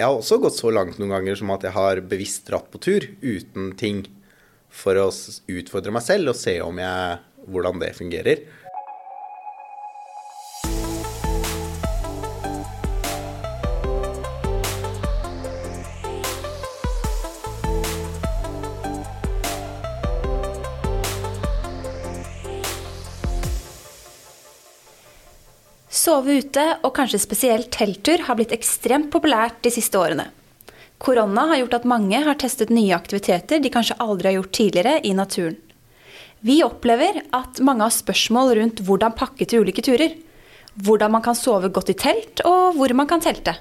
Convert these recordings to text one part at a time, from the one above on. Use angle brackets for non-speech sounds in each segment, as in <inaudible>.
Jeg har også gått så langt noen ganger som at jeg har bevisst dratt på tur uten ting for å utfordre meg selv og se jeg, hvordan det fungerer. Sove ute, og kanskje spesielt telttur, har blitt ekstremt populært de siste årene. Korona har gjort at mange har testet nye aktiviteter de kanskje aldri har gjort tidligere i naturen. Vi opplever at mange har spørsmål rundt hvordan pakke til ulike turer. Hvordan man kan sove godt i telt, og hvor man kan telte.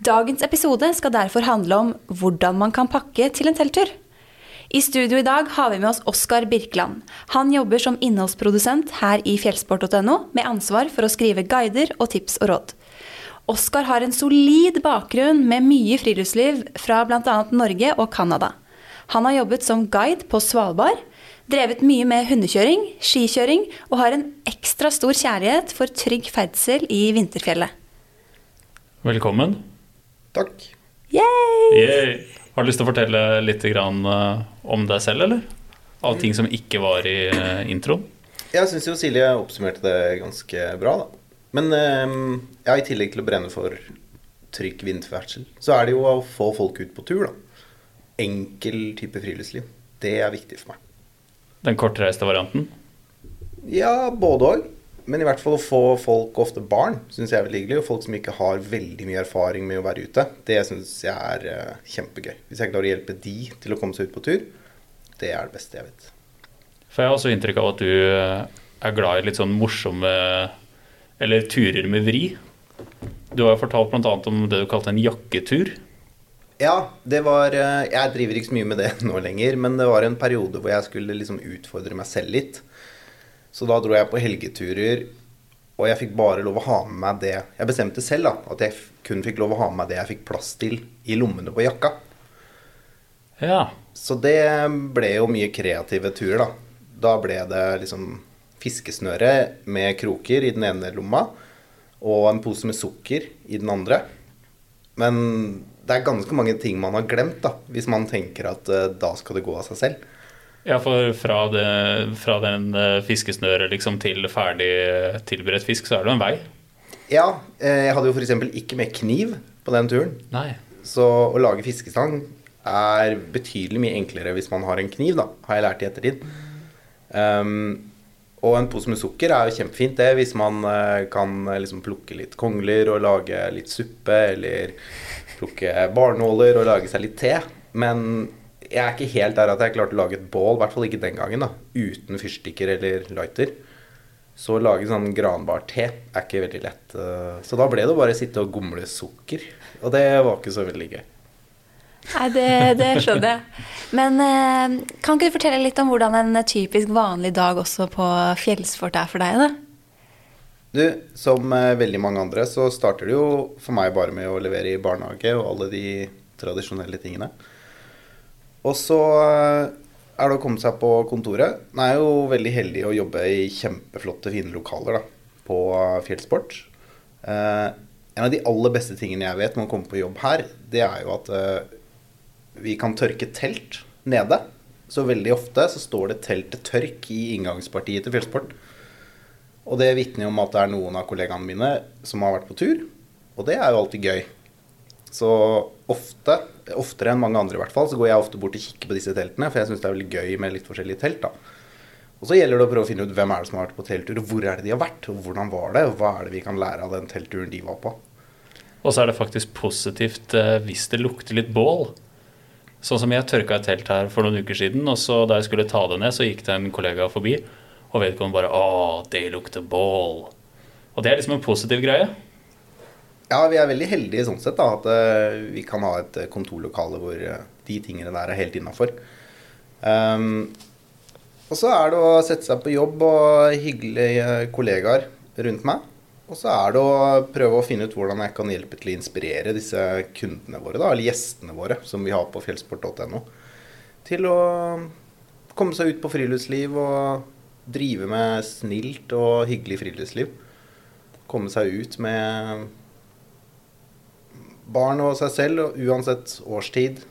Dagens episode skal derfor handle om hvordan man kan pakke til en telttur. I studio i dag har vi med oss Oskar Birkeland. Han jobber som innholdsprodusent her i fjellsport.no, med ansvar for å skrive guider og tips og råd. Oskar har en solid bakgrunn med mye friluftsliv fra bl.a. Norge og Canada. Han har jobbet som guide på Svalbard, drevet mye med hundekjøring, skikjøring og har en ekstra stor kjærlighet for trygg ferdsel i vinterfjellet. Velkommen. Takk. Yay! Yay. Har du lyst til å fortelle litt uh, om deg selv, eller? Av ting som ikke var i uh, introen? Jeg syns jo Silje oppsummerte det ganske bra, da. Men eh, ja, i tillegg til å brenne for trygg vinterferdsel, så er det jo å få folk ut på tur, da. Enkel type friluftsliv. Det er viktig for meg. Den kortreiste varianten? Ja, både òg. Men i hvert fall å få folk, ofte barn, syns jeg er veldig hyggelig. Og folk som ikke har veldig mye erfaring med å være ute. Det syns jeg er uh, kjempegøy. Hvis jeg klarer å hjelpe de til å komme seg ut på tur, det er det beste jeg vet. For jeg har også inntrykk av at du er glad i litt sånn morsomme Eller turer med vri. Du har jo fortalt bl.a. om det du kalte en jakketur. Ja, det var uh, Jeg driver ikke så mye med det <laughs> nå lenger, men det var en periode hvor jeg skulle liksom utfordre meg selv litt. Så da dro jeg på helgeturer, og jeg fikk bare lov å ha med meg det Jeg bestemte selv da, at jeg kun fikk lov å ha med meg det jeg fikk plass til i lommene på jakka. Ja. Så det ble jo mye kreative turer, da. Da ble det liksom fiskesnøre med kroker i den ene lomma, og en pose med sukker i den andre. Men det er ganske mange ting man har glemt, da, hvis man tenker at uh, da skal det gå av seg selv. Ja, for fra, det, fra den uh, fiskesnøret liksom til ferdig tilberedt fisk, så er det jo en vei. Ja, eh, jeg hadde jo f.eks. ikke med kniv på den turen. Nei. Så å lage fiskestang er betydelig mye enklere hvis man har en kniv, da, har jeg lært i ettertid. Um, og en pose med sukker er jo kjempefint det hvis man kan liksom plukke litt kongler og lage litt suppe, eller plukke barnåler og lage seg litt te. Men jeg er ikke helt der at jeg klarte å lage et bål, i hvert fall ikke den gangen, da, uten fyrstikker eller lighter. Så å lage sånn granbar-te er ikke veldig lett. uh, Så da ble det bare å sitte og gomle sukker. Og det var ikke så veldig gøy. Nei, det, det skjønner jeg. Men eh, kan ikke du fortelle litt om hvordan en typisk vanlig dag også på fjellsport er for deg? da? Du, som eh, veldig mange andre, så starter det jo for meg bare med å levere i barnehage og alle de tradisjonelle tingene. Og så eh, er det å komme seg på kontoret. Jeg er jo veldig heldig å jobbe i kjempeflotte, fine lokaler da, på eh, Fjellsport. Eh, en av de aller beste tingene jeg vet med å komme på jobb her, det er jo at vi kan tørke telt nede. Så veldig ofte så står det telt til tørk i inngangspartiet til Fjellsport. Og det vitner jo om at det er noen av kollegaene mine som har vært på tur. Og det er jo alltid gøy. Så ofte, oftere enn mange andre i hvert fall, så går jeg ofte bort og kikker på disse teltene, for jeg syns det er veldig gøy med litt forskjellige telt. da. Og så gjelder det å prøve å finne ut hvem er det som har vært på telttur, og hvor er det de har vært, og hvordan var det, og hva er det vi kan lære av den teltturen de var på. Og så er det faktisk positivt eh, hvis det lukter litt bål. Sånn som jeg tørka et telt her for noen uker siden, og så da jeg skulle ta det ned, så gikk det en kollega forbi, og vedkommende bare 'Å, det lukter bål'. Og det er liksom en positiv greie. Ja, vi er veldig heldige sånn sett, da, at eh, vi kan ha et eh, kontorlokale hvor eh, de tingene der er helt innafor. Um, og så er det å sette seg på jobb og hyggelige kollegaer rundt meg. Og så er det å prøve å finne ut hvordan jeg kan hjelpe til å inspirere disse kundene våre, da, eller gjestene våre, som vi har på fjellsport.no, til å komme seg ut på friluftsliv og drive med snilt og hyggelig friluftsliv. Komme seg ut med barn og seg selv, og uansett årstid,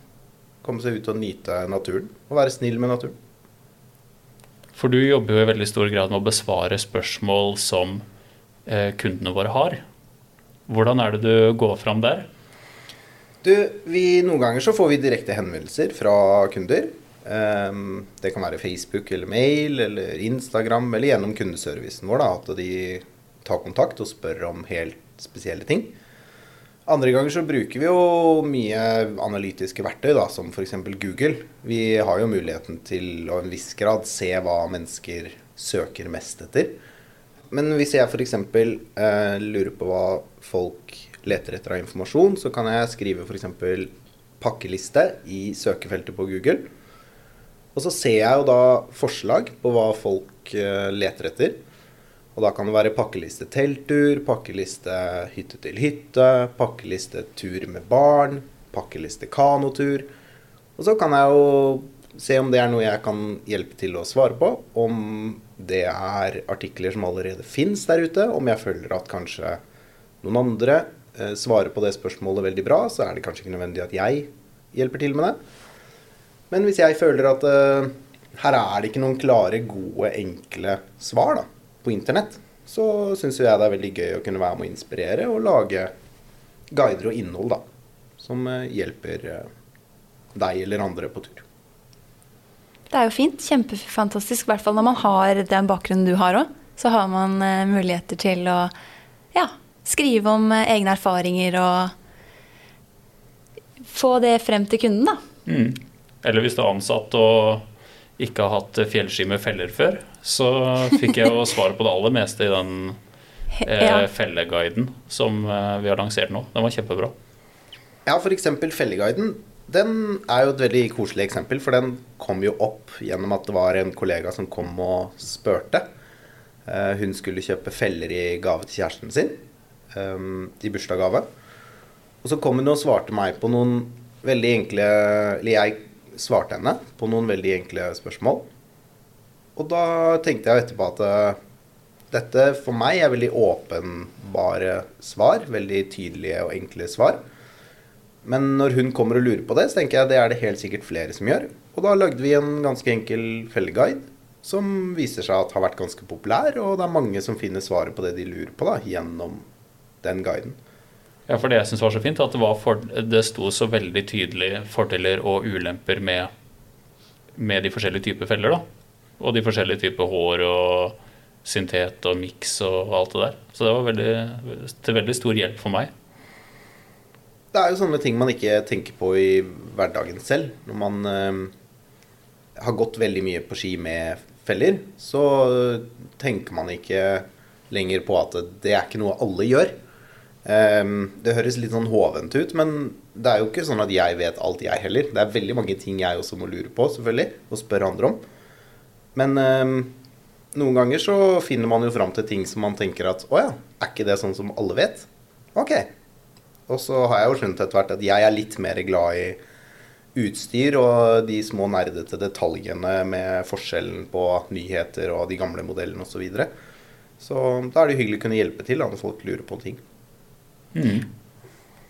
komme seg ut og nyte naturen. Og være snill med naturen. For du jobber jo i veldig stor grad med å besvare spørsmål som eh, kundene våre har. Hvordan er det du går fram der? Du, vi, Noen ganger så får vi direkte henvendelser fra kunder. Um, det kan være Facebook eller mail eller Instagram eller gjennom kundeservicen vår. Da, at de tar kontakt og spør om helt spesielle ting. Andre ganger så bruker vi jo mye analytiske verktøy, da, som f.eks. Google. Vi har jo muligheten til å en viss grad se hva mennesker søker mest etter. Men hvis jeg f.eks. Eh, lurer på hva folk leter etter av informasjon, så kan jeg skrive f.eks. pakkeliste i søkefeltet på Google. Og så ser jeg jo da forslag på hva folk eh, leter etter. Og da kan det være pakkeliste telttur, pakkeliste hytte til hytte, pakkeliste tur med barn, pakkeliste kanotur. Og så kan jeg jo se om det er noe jeg kan hjelpe til å svare på. Om det er artikler som allerede fins der ute. Om jeg føler at kanskje noen andre eh, svarer på det spørsmålet veldig bra, så er det kanskje ikke nødvendig at jeg hjelper til med det. Men hvis jeg føler at eh, her er det ikke noen klare, gode, enkle svar, da på internett, så syns jeg det er veldig gøy å kunne være med å inspirere og lage guider og innhold da, som eh, hjelper eh, deg eller andre på tur. Det er jo fint. Kjempefantastisk. I hvert fall når man har den bakgrunnen du har òg. Så har man uh, muligheter til å ja, skrive om egne erfaringer og få det frem til kunden, da. Mm. Eller hvis du er ansatt og ikke har hatt fjellski med feller før, så fikk jeg jo <laughs> svar på det aller meste i den eh, felleguiden som eh, vi har lansert nå. Den var kjempebra. Ja, f.eks. felleguiden. Den er jo et veldig koselig eksempel, for den kom jo opp gjennom at det var en kollega som kom og spurte. Eh, hun skulle kjøpe feller i gave til kjæresten sin. Um, I bursdagsgave. Og så kom hun og svarte meg på noen veldig enkle Eller jeg svarte henne på noen veldig enkle spørsmål. Og da tenkte jeg etterpå at uh, dette for meg er veldig åpenbare svar. Veldig tydelige og enkle svar. Men når hun kommer og lurer på det, så tenker jeg det er det helt sikkert flere som gjør. Og da lagde vi en ganske enkel felleguide som viser seg at har vært ganske populær, og det er mange som finner svaret på det de lurer på, da, gjennom den guiden. Ja, for det jeg syns var så fint, at det, for, det sto så veldig tydelig fordeler og ulemper med, med de forskjellige typer feller, da. Og de forskjellige typer hår og syntet og miks og alt det der. Så det var veldig, til veldig stor hjelp for meg. Det er jo sånne ting man ikke tenker på i hverdagen selv. Når man øh, har gått veldig mye på ski med feller, så tenker man ikke lenger på at det er ikke noe alle gjør. Um, det høres litt sånn hovent ut, men det er jo ikke sånn at jeg vet alt, jeg heller. Det er veldig mange ting jeg også må lure på, selvfølgelig, og spørre andre om. Men eh, noen ganger så finner man jo fram til ting som man tenker at å ja, er ikke det sånn som alle vet? Ok. Og så har jeg jo skjønt etter hvert at jeg er litt mer glad i utstyr og de små nerdete detaljene med forskjellen på nyheter og de gamle modellene osv. Så, videre. så da er det hyggelig å kunne hjelpe til når folk lurer på ting. Mm.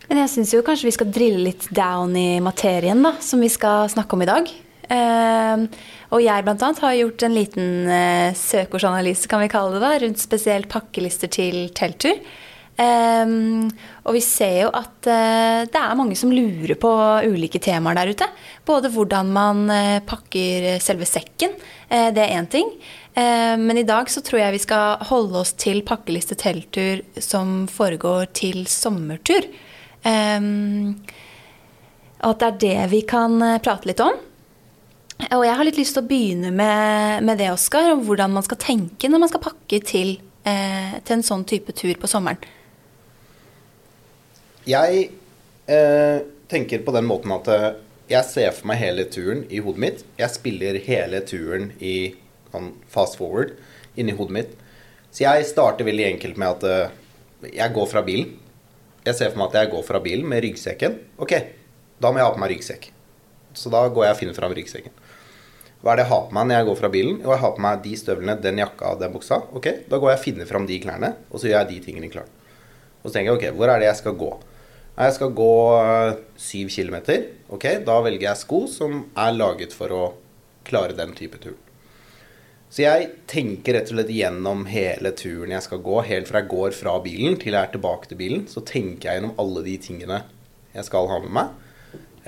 Men jeg syns jo kanskje vi skal drille litt down i materien, da, som vi skal snakke om i dag. Uh, og jeg bl.a. har gjort en liten uh, søkeordsanalyse, kan vi kalle det da, rundt spesielt pakkelister til telttur. Um, og vi ser jo at uh, det er mange som lurer på ulike temaer der ute. Både hvordan man uh, pakker selve sekken, det er én ting. Men i dag så tror jeg vi skal holde oss til pakkeliste telttur som foregår til sommertur. Um, og at det er det vi kan prate litt om. Og jeg har litt lyst til å begynne med, med det, Oskar, om hvordan man skal tenke når man skal pakke til, eh, til en sånn type tur på sommeren. Jeg eh, tenker på den måten at eh, jeg ser for meg hele turen i hodet mitt. Jeg spiller hele turen i sånn fast forward inni hodet mitt. Så jeg starter veldig enkelt med at eh, jeg går fra bilen. Jeg ser for meg at jeg går fra bilen med ryggsekken. Ok, da må jeg ha på meg ryggsekk. Så da går jeg og finner fram ryggsekken. Hva er det jeg har på meg når jeg går fra bilen? Jo, jeg har på meg de støvlene, den jakka, den buksa. Ok, Da går jeg og finner fram de klærne, og så gjør jeg de tingene klart. Og så tenker jeg ok, hvor er det jeg skal gå? Jeg skal gå eh, syv kilometer. Ok, da velger jeg sko som er laget for å klare den type tur. Så jeg tenker rett og slett gjennom hele turen jeg skal gå, helt fra jeg går fra bilen til jeg er tilbake til bilen, så tenker jeg gjennom alle de tingene jeg skal ha med meg.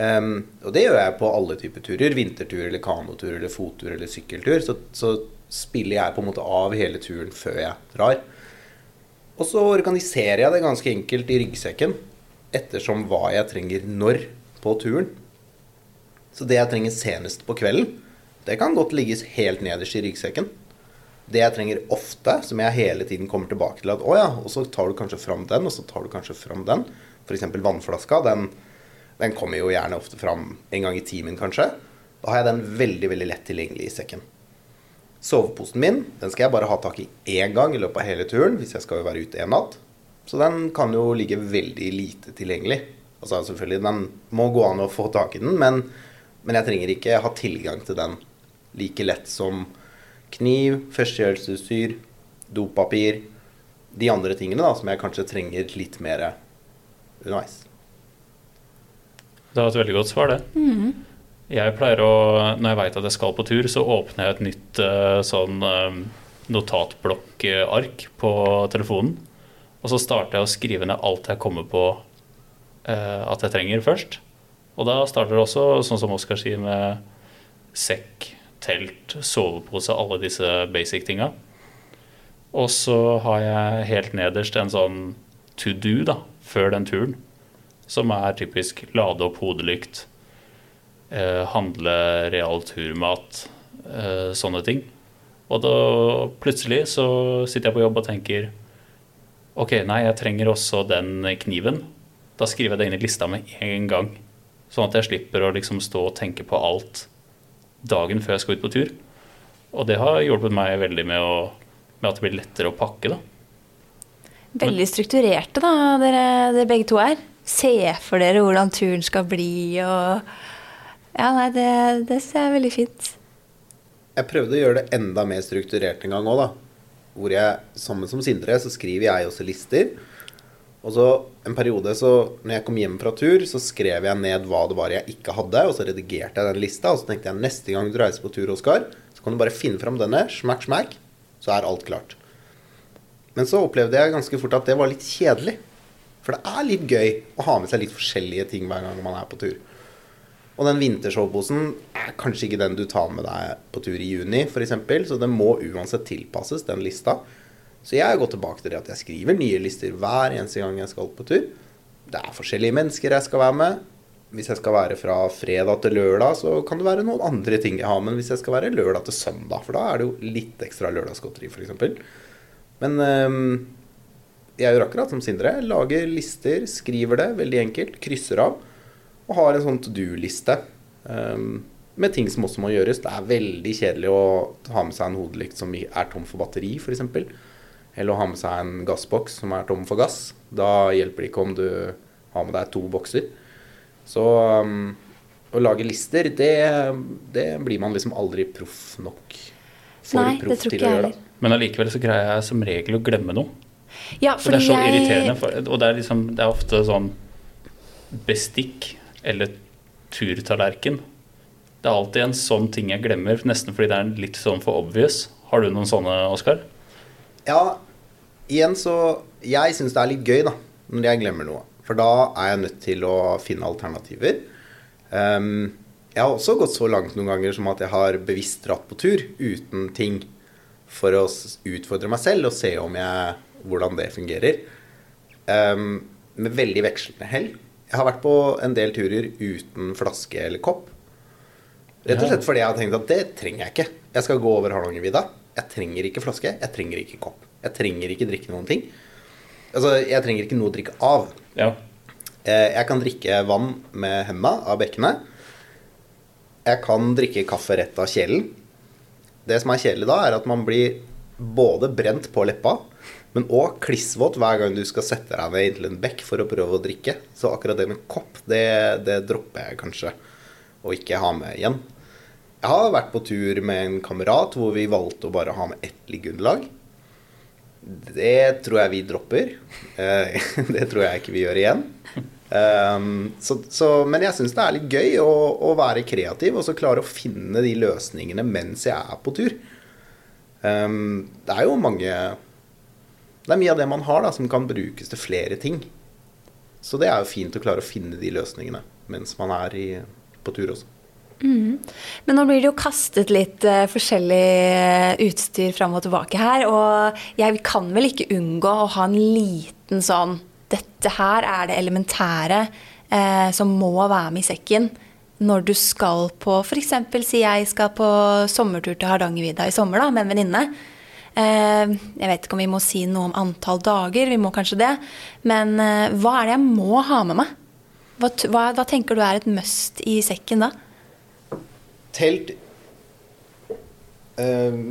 Um, og det gjør jeg på alle typer turer. Vintertur eller kanotur eller fottur eller sykkeltur. Så, så spiller jeg på en måte av hele turen før jeg drar. Og så organiserer jeg det ganske enkelt i ryggsekken ettersom hva jeg trenger når på turen. Så det jeg trenger senest på kvelden, det kan godt ligges helt nederst i ryggsekken. Det jeg trenger ofte, som jeg hele tiden kommer tilbake til at å ja, og så tar du kanskje fram den, og så tar du kanskje fram den. F.eks. vannflaska. Den, den kommer jo gjerne ofte fram en gang i timen, kanskje. Da har jeg den veldig, veldig lett tilgjengelig i sekken. Soveposen min den skal jeg bare ha tak i én gang i løpet av hele turen hvis jeg skal være ute en natt. Så den kan jo ligge veldig lite tilgjengelig. Altså selvfølgelig, Den må gå an å få tak i den, men, men jeg trenger ikke ha tilgang til den like lett som kniv, førstehjelpsutstyr, dopapir, de andre tingene da, som jeg kanskje trenger litt mer underveis. Det var et veldig godt svar, det. Jeg pleier å, Når jeg veit at jeg skal på tur, så åpner jeg et nytt eh, sånn eh, notatblokkark på telefonen. Og så starter jeg å skrive ned alt jeg kommer på eh, at jeg trenger først. Og da starter det også, sånn som Oskar sier, med sekk, telt, sovepose, alle disse basic tinga. Og så har jeg helt nederst en sånn to do da, før den turen. Som er typisk lade opp hodelykt, eh, handle real turmat, eh, sånne ting. Og da plutselig så sitter jeg på jobb og tenker Ok, nei, jeg trenger også den kniven. Da skriver jeg det inn i lista med en gang. Sånn at jeg slipper å liksom stå og tenke på alt dagen før jeg skal ut på tur. Og det har hjulpet meg veldig med, å, med at det blir lettere å pakke, da. Veldig strukturerte, da, dere, dere begge to er. Se for dere hvordan turen skal bli og Ja, nei, det, det syns jeg er veldig fint. Jeg prøvde å gjøre det enda mer strukturert en gang òg, da. Hvor jeg, sammen som Sindre, så skriver jeg også lister. Og så en periode så når jeg kom hjem fra tur, så skrev jeg ned hva det var jeg ikke hadde, og så redigerte jeg den lista, og så tenkte jeg neste gang du reiser på tur, Oskar, så kan du bare finne fram denne, smakk, smakk, så er alt klart. Men så opplevde jeg ganske fort at det var litt kjedelig. For det er litt gøy å ha med seg litt forskjellige ting hver gang man er på tur. Og den vintersoveposen er kanskje ikke den du tar med deg på tur i juni, f.eks., så den må uansett tilpasses, den lista. Så jeg har gått tilbake til det at jeg skriver nye lister hver eneste gang jeg skal på tur. Det er forskjellige mennesker jeg skal være med. Hvis jeg skal være fra fredag til lørdag, så kan det være noen andre ting jeg har. Men hvis jeg skal være lørdag til søndag, for da er det jo litt ekstra lørdagsgodteri, f.eks. Men øhm, jeg gjør akkurat som Sindre. Lager lister, skriver det veldig enkelt, krysser av. Og har en sånn to do-liste øhm, med ting som også må gjøres. Det er veldig kjedelig å ha med seg en hodelykt som er tom for batteri, f.eks. Eller å ha med seg en gassboks som er tom for gass. Da hjelper det ikke om du har med deg to bokser. Så um, å lage lister, det, det blir man liksom aldri proff nok for Nei, det proff tror til ikke å gjøre. da. Men allikevel så greier jeg som regel å glemme noe. Ja, for det er så jeg- irriterende. For, og det er, liksom, det er ofte sånn bestikk eller turtallerken. Det er alltid en sånn ting jeg glemmer, nesten fordi det er litt sånn for obvious. Har du noen sånne, Oskar? Ja, igjen så Jeg syns det er litt gøy, da, når jeg glemmer noe. For da er jeg nødt til å finne alternativer. Um, jeg har også gått så langt noen ganger som at jeg har bevisst dratt på tur uten ting. For å utfordre meg selv og se om jeg, hvordan det fungerer. Um, med veldig vekslende hell. Jeg har vært på en del turer uten flaske eller kopp. Rett og slett fordi jeg har tenkt at det trenger jeg ikke. Jeg skal gå over Hardangervidda. Jeg trenger ikke flaske. Jeg trenger ikke kopp. Jeg trenger ikke drikke noen ting. Altså, jeg trenger ikke noe å drikke av. Ja. Eh, Jeg kan drikke vann med hendene av bekkenet. Jeg kan drikke kaffe rett av kjelen. Det som er kjedelig da, er at man blir både brent på leppa, men òg klissvåt hver gang du skal sette deg ned inntil en bekk for å prøve å drikke. Så akkurat det med kopp, det, det dropper jeg kanskje å ikke ha med igjen. Jeg har vært på tur med en kamerat hvor vi valgte å bare ha med ett liggeunderlag. Det tror jeg vi dropper. Eh, <laughs> Det tror jeg ikke vi gjør igjen. Um, så, så, men jeg syns det er litt gøy å, å, være kreativ og så klare å finne de løsningene mens jeg er på tur. Um, det er jo mange Det er mye av det man har da, som kan brukes til flere ting. Så det er jo fint å klare å finne de løsningene mens man er i, på tur også. Mm. Men nå blir det jo kastet litt uh, forskjellig eh, utstyr fram og tilbake her. Og jeg kan vel ikke unngå å ha en liten sånn Dette her er det elementære uh, som må være med i sekken når du skal på F.eks. si jeg skal på sommertur til Hardangervidda i sommer da, med en venninne. Jeg vet ikke om vi må si noe om antall dager, vi må kanskje det. Men hva er det jeg må ha med meg? Hva, hva, hva tenker du er et must i sekken da? Telt uh,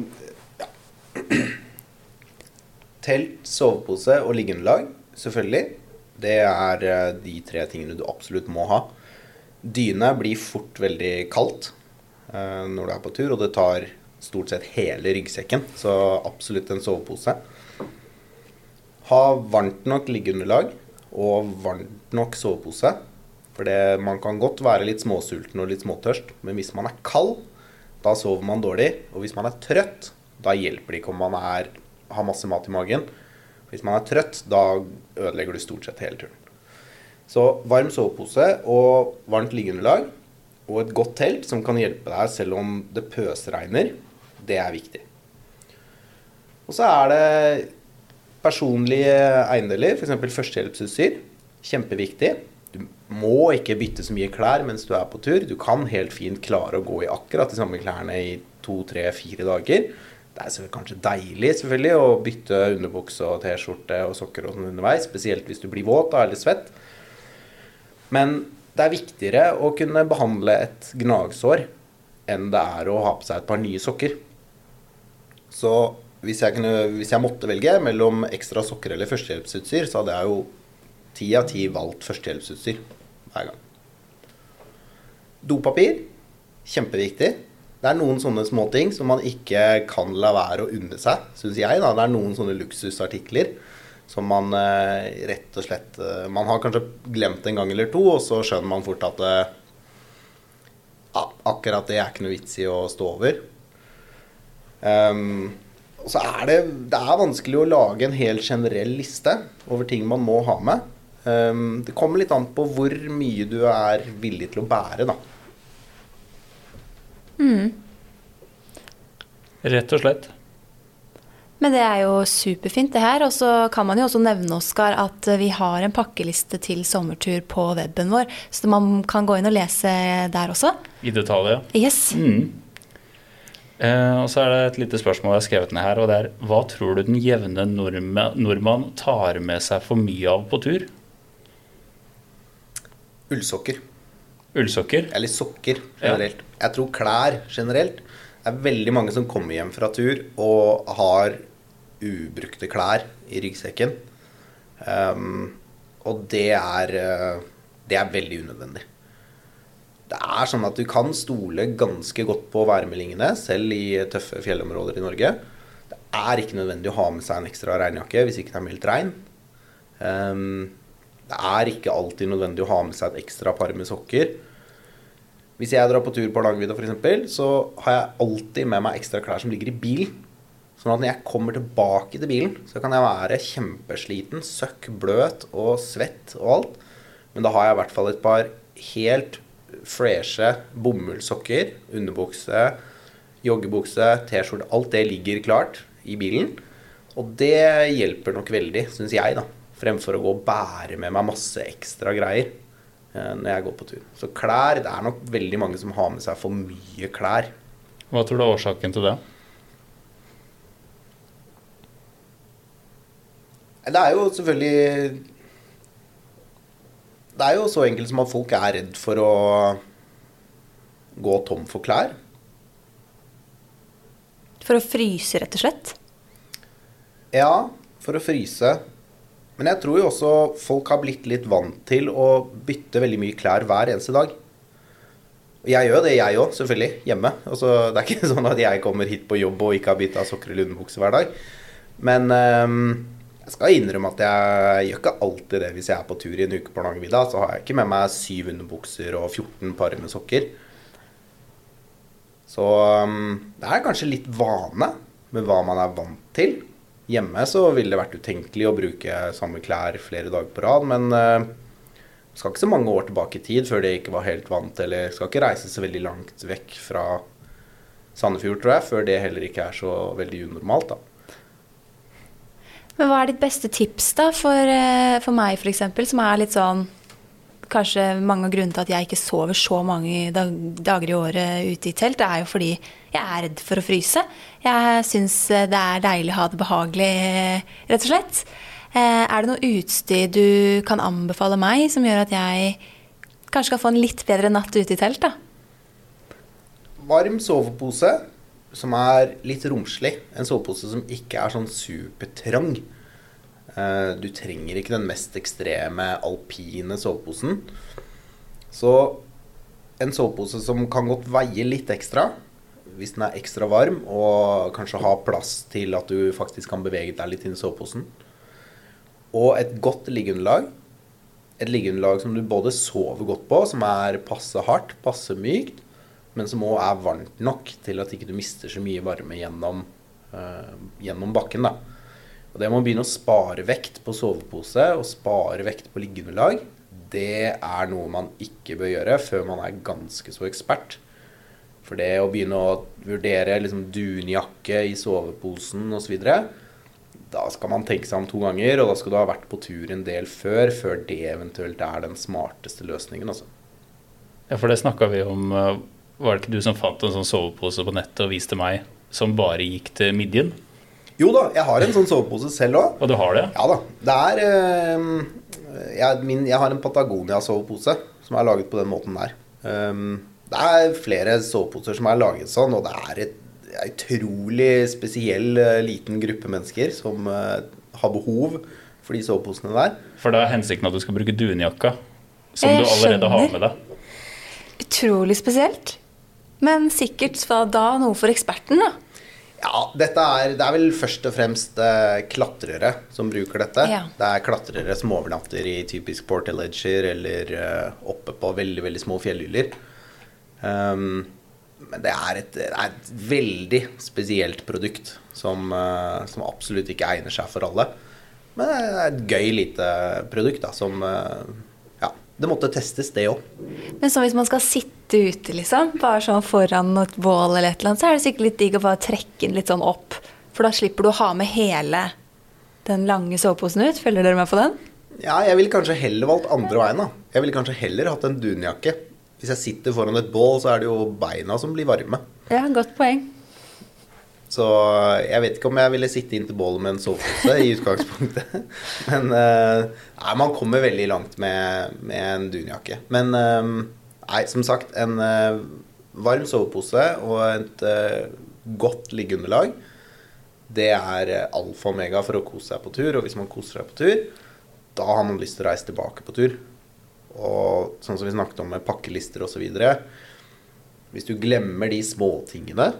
ja. Telt, sovepose og liggeunderlag, selvfølgelig. Det er uh, de tre tingene du absolutt må ha. Dyne blir fort veldig kaldt uh, når du er på tur, og det tar stort sett hele ryggsekken. Så absolutt en sovepose. Ha varmt nok liggeunderlag og varmt nok sovepose. For det, man kan godt være litt småsulten og litt småtørst, men hvis man er kald, da sover man dårlig. Og hvis man er trøtt, da hjelper det ikke om man er, har masse mat i magen. Hvis man er trøtt, da ødelegger du stort sett hele turen. Så varm sovepose og varmt liggeunderlag og et godt telt som kan hjelpe deg selv om det pøsregner, det er viktig. Og så er det personlige eiendeler, f.eks. førstehjelpsutstyr. Kjempeviktig. Må ikke bytte så mye klær mens du er på tur. Du kan helt fint klare å gå i akkurat de samme klærne i to, tre, fire dager. Det er kanskje deilig selvfølgelig å bytte underbukse og T-skjorte og sokker og sånn underveis, spesielt hvis du blir våt eller svett. Men det er viktigere å kunne behandle et gnagsår enn det er å ha på seg et par nye sokker. Så hvis jeg, kunne, hvis jeg måtte velge mellom ekstra sokker eller førstehjelpsutstyr, så hadde jeg jo ti av ti valgt førstehjelpsutstyr hver gang. Dopapir kjempeviktig. Det er noen sånne småting som man ikke kan la være å unne seg, syns jeg. Da. Det er noen sånne luksusartikler som man eh, rett og slett eh, Man har kanskje glemt en gang eller to, og så skjønner man fort at eh, akkurat det er ikke noe vits i å stå over. Um, og så er det, det er vanskelig å lage en helt generell liste over ting man må ha med. Um, det kommer litt an på hvor mye du er villig til å bære, da. Mm. Rett og slett. Men det er jo superfint, det her. Og så kan man jo også nevne Oskar, at vi har en pakkeliste til sommertur på weben vår. Så man kan gå inn og lese der også. I detalj, ja. Yes. Mm. Eh, og så er det et lite spørsmål jeg har skrevet ned her, og det er hva tror du den jevne nordmann tar med seg for mye av på tur? Ullsokker. Ullsokker? Eller sokker generelt. Ja. Jeg tror klær generelt. Det er veldig mange som kommer hjem fra tur og har ubrukte klær i ryggsekken. Um, og det er, eh, det er veldig unødvendig. Det er sånn at du kan stole ganske godt på værmeldingene, selv i tøffe fjellområder i Norge. Det er ikke nødvendig å ha med seg en ekstra regnjakke hvis ikke det er meldt regn. Um, det er ikke alltid nødvendig å ha med seg et ekstra par med sokker. Hvis jeg drar på tur på Hardangervidda f.eks., så har jeg alltid med meg ekstra klær som ligger i bilen. Sånn at når jeg kommer tilbake til bilen, så kan jeg være kjempesliten, søkk bløt og svett og alt. Men da har jeg i hvert fall et par helt freshe bomullssokker, underbukse, joggebukse, T-skjorte. Alt det ligger klart i bilen. Og det hjelper nok veldig, syns jeg, da. Fremfor å gå og bære med meg masse ekstra greier eh, når jeg går på tur. Så klær Det er nok veldig mange som har med seg for mye klær. Hva tror du er årsaken til det? Det er jo selvfølgelig Det er jo så enkelt som at folk er redd for å gå tom for klær. For å fryse, rett og slett? Ja, for å fryse. Men jeg tror jo også folk har blitt litt vant til å bytte veldig mye klær hver eneste dag. Jeg gjør det, jeg òg, selvfølgelig, hjemme. Altså, det er ikke <laughs> sånn at jeg kommer hit på jobb og ikke har bytta sokker eller underbukse hver dag. Men um, Jeg skal innrømme at jeg gjør ikke alltid det hvis jeg er på tur i en uke på Hardangervidda. Så har jeg ikke med meg syv underbukser og 14 par med sokker. Så um, det er kanskje litt vane med hva man er vant til. Hjemme så ville det vært utenkelig å bruke samme klær flere dager på rad, men uh, skal ikke så mange år tilbake i tid før det ikke var helt vant, eller skal ikke reise så veldig langt vekk fra Sandefjord, tror jeg, før det heller ikke er så veldig unormalt, da. Men hva er ditt beste tips da for, eh, for meg f.eks., som er litt sånn Kanskje mange av grunnene til at jeg ikke sover så mange dag, dager i året ute i telt, det er jo fordi jeg er redd for å fryse. Jeg syns det er deilig å ha det behagelig, rett og slett. Eh, er det noe utstyr du kan anbefale meg som gjør at jeg kanskje skal få en litt bedre natt ute i telt, da? Varm sovepose som er litt romslig. En sovepose som ikke er sånn supertrang. Eh, du trenger ikke den mest ekstreme alpine soveposen. Så en sovepose som kan godt veie litt ekstra, hvis den er ekstra varm, og kanskje har plass til at du faktisk kan bevege deg litt inn i soveposen. Og et godt liggeunderlag. Et liggeunderlag som du både sover godt på, som er passe hardt, passe mykt, men som òg er varmt nok til at ikke du mister så mye varme gjennom, uh, gjennom bakken. da. Og Det å begynne å spare vekt på sovepose og spare vekt på liggeunderlag, det er noe man ikke bør gjøre før man er ganske så ekspert. For det å begynne å vurdere liksom dunjakke i soveposen osv., da skal man tenke seg om to ganger, og da skal du ha vært på tur en del før, før det eventuelt er den smarteste løsningen. Altså. Ja, for det snakka vi om eh, var det ikke du som fant en sånn sovepose på nettet og viste meg, som bare gikk til midjen? Jo da, jeg har en sånn sovepose selv òg. Og du har det? Ja da. Det er øh, jeg, min, jeg, har en Patagonia-sovepose som er laget på den måten der. Um, det er flere soveposer som er laget sånn, og det er et en utrolig spesiell uh, liten gruppe mennesker som uh, har behov for de soveposene der. For det er hensikten at du skal bruke dunjakka, som jeg du allerede skjønner. har med deg? Utrolig spesielt. Men sikkert da noe for eksperten, da. Ja, dette er, det er vel først og fremst eh, klatrere som bruker dette. Ja. Det er klatrere som overnatter i typisk portaledger eller eh, oppe på veldig, veldig små fjellhyller. Um, men det er, et, det er, et, veldig spesielt produkt som, eh, som, absolutt ikke egner seg for alle. Men det er et gøy lite produkt da, som uh, det måtte testes, det òg. Men så hvis man skal sitte ute, liksom, bare sånn foran et bål eller et eller annet, så er det sikkert litt digg å bare trekke den litt sånn opp. For da slipper du å ha med hele den lange soveposen ut. Følger dere med på den? Ja, jeg ville kanskje heller valgt andre veien, da. Jeg ville kanskje heller hatt en dunjakke. Hvis jeg sitter foran et bål, så er det jo beina som blir varme. Ja, godt poeng. Så jeg vet ikke om jeg ville sitte inntil bålet med en sovepose i utgangspunktet. <laughs> Men uh, nei, man kommer veldig langt med, med en dunjakke. Men uh, nei, som sagt, en varm sovepose og et godt liggeunderlag, det er alfa og omega for å kose seg på tur. Og hvis man koser seg på tur, da har man lyst til å reise tilbake på tur. Og sånn som vi snakket om med pakkelister osv. Hvis du glemmer de småtingene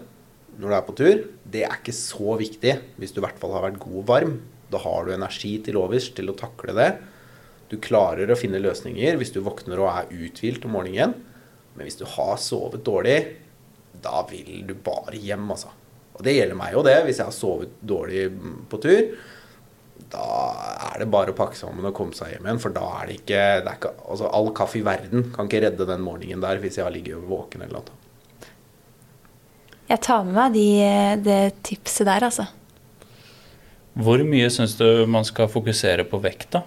når du er på tur, det er ikke så viktig hvis du i hvert fall har vært god og varm. Da har du energi til overs til å takle det. Du klarer å finne løsninger hvis du våkner og er uthvilt om morgenen. Men hvis du har sovet dårlig, da vil du bare hjem, altså. Og det gjelder meg jo det, hvis jeg har sovet dårlig på tur. Da er det bare å pakke sammen og komme seg hjem igjen. For da er det ikke, det er ikke altså All kaffe i verden kan ikke redde den morgenen der hvis jeg har ligget våken eller noe. Jeg tar med meg de, det tipset der, altså. Hvor mye syns du man skal fokusere på vekt, da?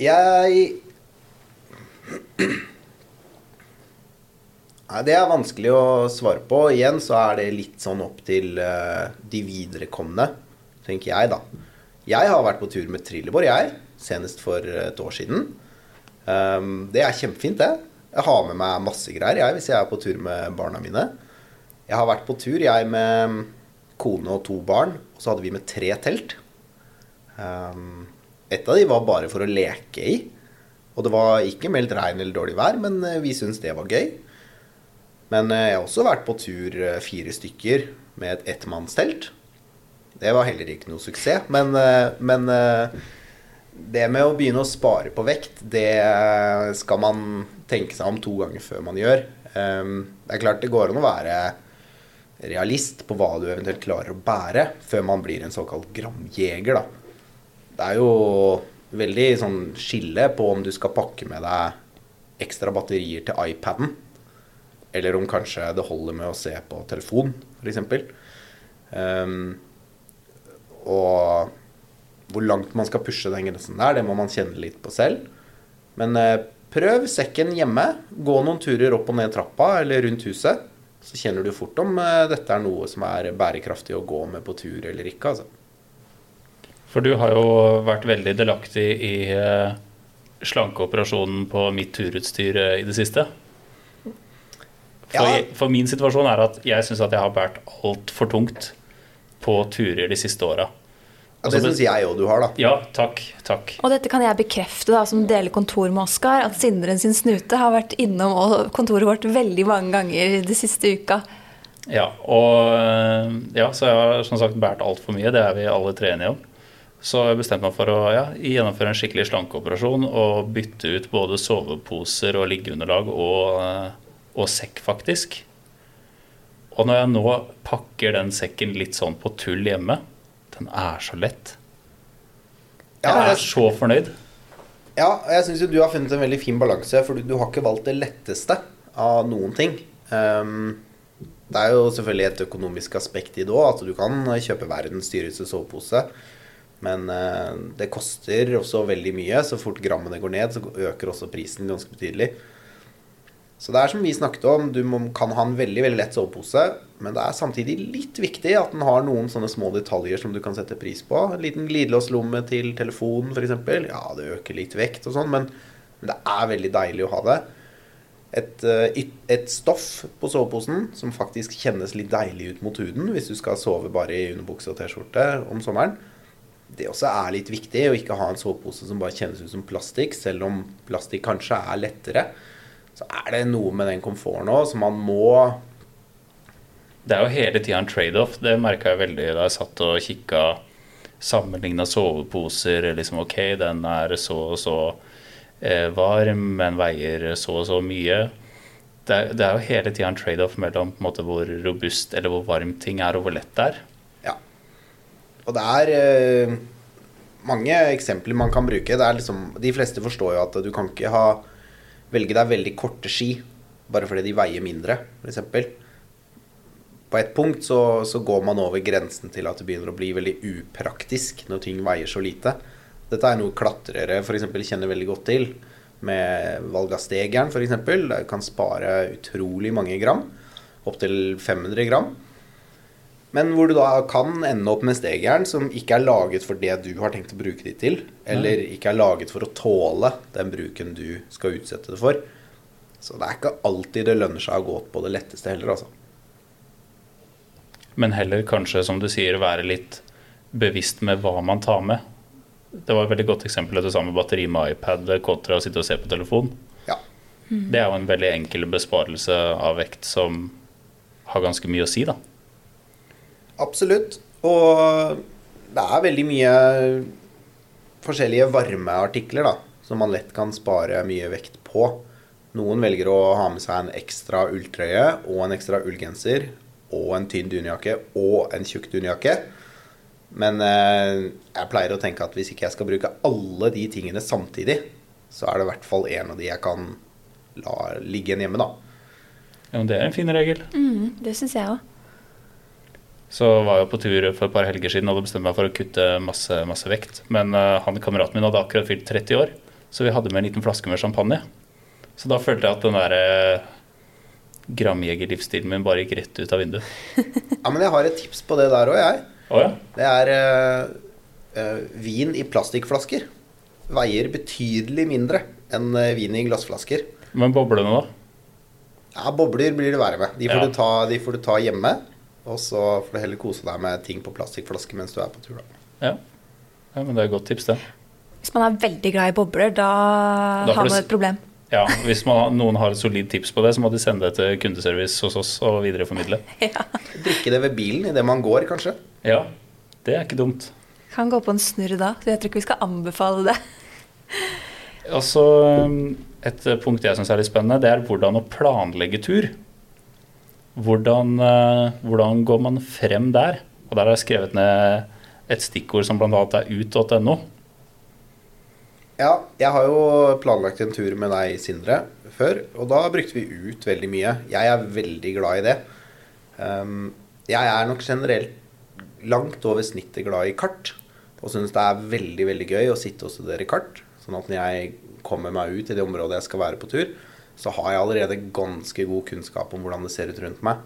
Jeg Nei, Det er vanskelig å svare på. Igjen så er det litt sånn opp til uh, de viderekomne, tenker jeg, da. Jeg har vært på tur med Trillebår, jeg. Senest for et år siden. Um, det er kjempefint, det. Jeg har med meg masse greier jeg, hvis jeg er på tur med barna mine. Jeg har vært på tur, jeg med kone og to barn. Og så hadde vi med tre telt. Um, et av de var bare for å leke i. Og det var ikke meldt regn eller dårlig vær, men eh, vi syntes det var gøy. Men eh, jeg har også vært på tur eh, fire stykker med et ettmannstelt. Det var heller ikke noe suksess. Men, men det med å begynne å spare på vekt, det skal man tenke seg om to ganger før man gjør. Um, Det er klart det går an å være realist på hva du eventuelt klarer å bære, før man blir en såkalt gramjeger, da. Det er jo veldig sånn skille på om du skal pakke med deg ekstra batterier til iPaden, eller om kanskje det holder med å se på telefon, f.eks. Um, og hvor langt man skal pushe den grensen der, det må man kjenne litt på selv. Men eh, prøv sekken hjemme. Gå noen turer opp og ned trappa eller rundt huset. Så kjenner du fort om eh, dette er noe som er bærekraftig å gå med på tur eller ikke. Altså. For du har jo vært veldig delaktig i eh, slankeoperasjonen på mitt turutstyr eh, i det siste. For, Ja. for min situasjon er at jeg syns at jeg har båret altfor tungt på turer de siste åra. Ja, det syns jeg òg du har, da. Ja, takk. Takk. Og dette kan jeg bekrefte, da, som deler kontor med Oskar, at Sindren sin snute har vært innom kontoret vårt veldig mange ganger de siste uka. Ja, og eh, ja, så jeg har som sagt båret altfor mye. Det er vi alle tre enige om. Så jeg bestemte meg for å ja, gjennomføre en skikkelig slankeoperasjon og bytte ut både soveposer og liggeunderlag og, eh, og sekk, faktisk. Og når jeg nå pakker den sekken litt sånn på tull hjemme, den er så lett. Jeg er så fornøyd. ja, jeg syns jo du har funnet en veldig fin balanse, for du, du har ikke valgt det letteste av noen ting. Um, det er jo selvfølgelig et økonomisk aspekt i det òg, at du kan kjøpe verdens dyreste sovepose. Men uh, det koster også veldig mye. Så fort grammene går ned, så øker også prisen ganske betydelig. Så det er som vi snakket om, du må, kan ha en veldig veldig lett sovepose, men det er samtidig litt viktig at den har noen sånne små detaljer som du kan sette pris på. En liten glidelåslomme til telefonen f.eks. Ja, det øker litt vekt og sånn, men, men det er veldig deilig å ha det. Et, eh, et stoff på soveposen som faktisk kjennes litt deilig ut mot huden hvis du skal sove bare i underbukse og T-skjorte om sommeren. Det også er litt viktig å ikke ha en sovepose som bare kjennes ut som plastikk, selv om plastikk kanskje er lettere. Så er det noe med den komforten òg som man må Det er jo hele tida en trade-off. Det merka jeg veldig da jeg satt og kikka sammenligna soveposer. Liksom, ok, den er så og så eh, varm, men veier så og så mye. Det er, det er jo hele tida en trade-off mellom på en måte, hvor robust eller hvor varm ting er, og hvor lett det er. Ja. Og det er eh, mange eksempler man kan bruke. Det er liksom, de fleste forstår jo at du kan ikke ha, velge deg veldig korte ski bare fordi de veier mindre, f.eks. På et punkt så, så går man over grensen til at det begynner å bli veldig upraktisk når ting veier så lite. Dette er noe klatrere f.eks. kjenner veldig godt til. Med valg av stegeren f.eks. Kan spare utrolig mange gram. Opptil 500 gram. Men hvor du da kan ende opp med stegjern som ikke er laget for det du har tenkt å bruke de til, eller ikke er laget for å tåle den bruken du skal utsette det for. Så det er ikke alltid det lønner seg å gå på det letteste heller, altså. Men heller kanskje, som du sier, være litt bevisst med hva man tar med. Det var et veldig godt eksempel at du sa med batteri med iPad kontra å sitte og se på telefon. Ja. Det er jo en veldig enkel besparelse av vekt som har ganske mye å si, da. Absolutt. Og det er veldig mye forskjellige varmeartikler da, som man lett kan spare mye vekt på. Noen velger å ha med seg en ekstra ulltrøye og en ekstra ullgenser og en tynn dunjakke og en tjukk dunjakke. Men eh, jeg pleier å tenke at hvis ikke jeg skal bruke alle de tingene samtidig, så er det i hvert fall en av de jeg kan la ligge igjen hjemme, da. Ja, men det er en fin regel. Mm, det syns jeg òg. Så var jeg på tur for et par helger siden og hadde bestemt meg for å kutte masse, masse vekt. Men uh, han kameraten min hadde akkurat fylt 30 år, så vi hadde med en liten flaske med champagne. Så da følte jeg at den der uh, gramjegerlivsstilen min bare gikk rett ut av vinduet. Ja, men jeg har et tips på det der òg, jeg. Oh, ja. Det er uh, vin i plastikkflasker. Veier betydelig mindre enn vin i glassflasker. Men boblene, da? Ja, Bobler blir det verre med. De får, Ja. du, ta, de får du ta hjemme. Og så får du heller kose deg med ting på plastikkflaske mens du er på tur. Da. Ja. ja, men det er et godt tips, det. Hvis man er veldig glad i bobler, da, Da har man et problem. Ja, Hvis man, noen har et solid tips på det, så må de sende det til kundeservice hos oss og videreformidle. <laughs> Drikke det ved bilen idet man går, kanskje. Ja, Det er ikke dumt. Kan gå på en snurr da, så jeg tror ikke vi skal anbefale det. Altså, um, Et punkt jeg syns er litt spennende, det er hvordan å planlegge tur. Hvordan, eh, hvordan går man frem der? Og der har jeg skrevet ned et stikkord som bl.a. er ut.no. Ja, jeg har jo planlagt en tur med deg, Sindre, før. Og da brukte vi ut veldig mye. Jeg er veldig glad i det. Um, jeg er nok generelt langt over snittet glad i kart. Og syns det er veldig veldig gøy å sitte og studere kart. Sånn at når jeg kommer meg ut i det området jeg skal være på tur, så har jeg allerede ganske god kunnskap om hvordan det ser ut rundt meg.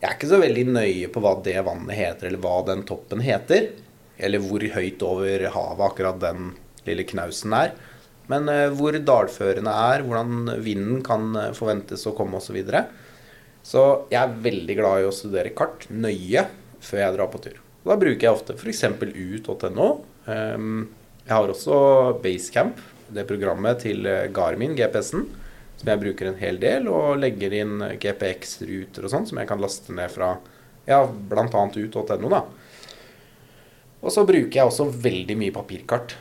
Jeg er ikke så veldig nøye på hva det vannet heter, eller hva den toppen heter. Eller hvor høyt over havet akkurat den lille knausen er. Men uh, hvor dalførene er, hvordan vinden kan uh, forventes å komme osv. Så, videre. så jeg er veldig glad i å studere kart nøye før jeg drar på tur. Da bruker jeg ofte f.eks. ut.no. Um, jeg har også Basecamp, det programmet til eh, Garmin, GPS-en, som jeg bruker en hel del, og legger inn GPX-ruter og sånn, som jeg kan laste ned fra ja, bl.a. ut.no. da. Og så bruker jeg også veldig mye papirkart.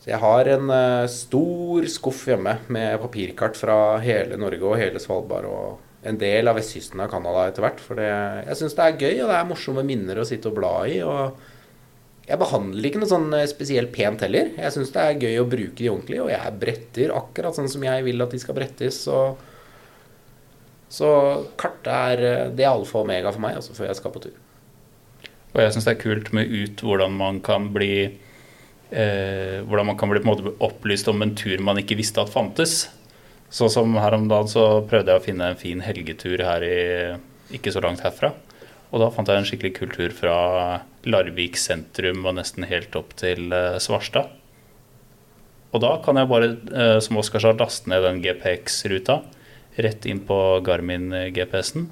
Så jeg har en uh, stor skuff hjemme med papirkart fra hele Norge og hele Svalbard og en del av vestkysten av Canada etter hvert. For jeg syns det er gøy, og det er morsomme minner å sitte og bla i. og jeg behandler ikke noe sånn eh, spesielt pent heller. Jeg syns det er gøy å bruke de ordentlig, og jeg bretter akkurat sånn som jeg vil at de skal brettes. Så, så kart er eh, det er alfa og omega for meg altså, før jeg skal på tur. Og jeg syns det er kult med ut hvordan man kan bli eh, hvordan man kan bli på en måte opplyst om en tur man ikke visste at fantes. Sånn som her om dagen så prøvde jeg å finne en fin helgetur her i, ikke så langt herfra. Og da fant jeg en skikkelig kultur fra Larvik sentrum og nesten helt opp til uh, Svarstad. Og da kan jeg bare, uh, som Oskar sa, laste ned den GPX-ruta rett inn på Garmin-GPS-en.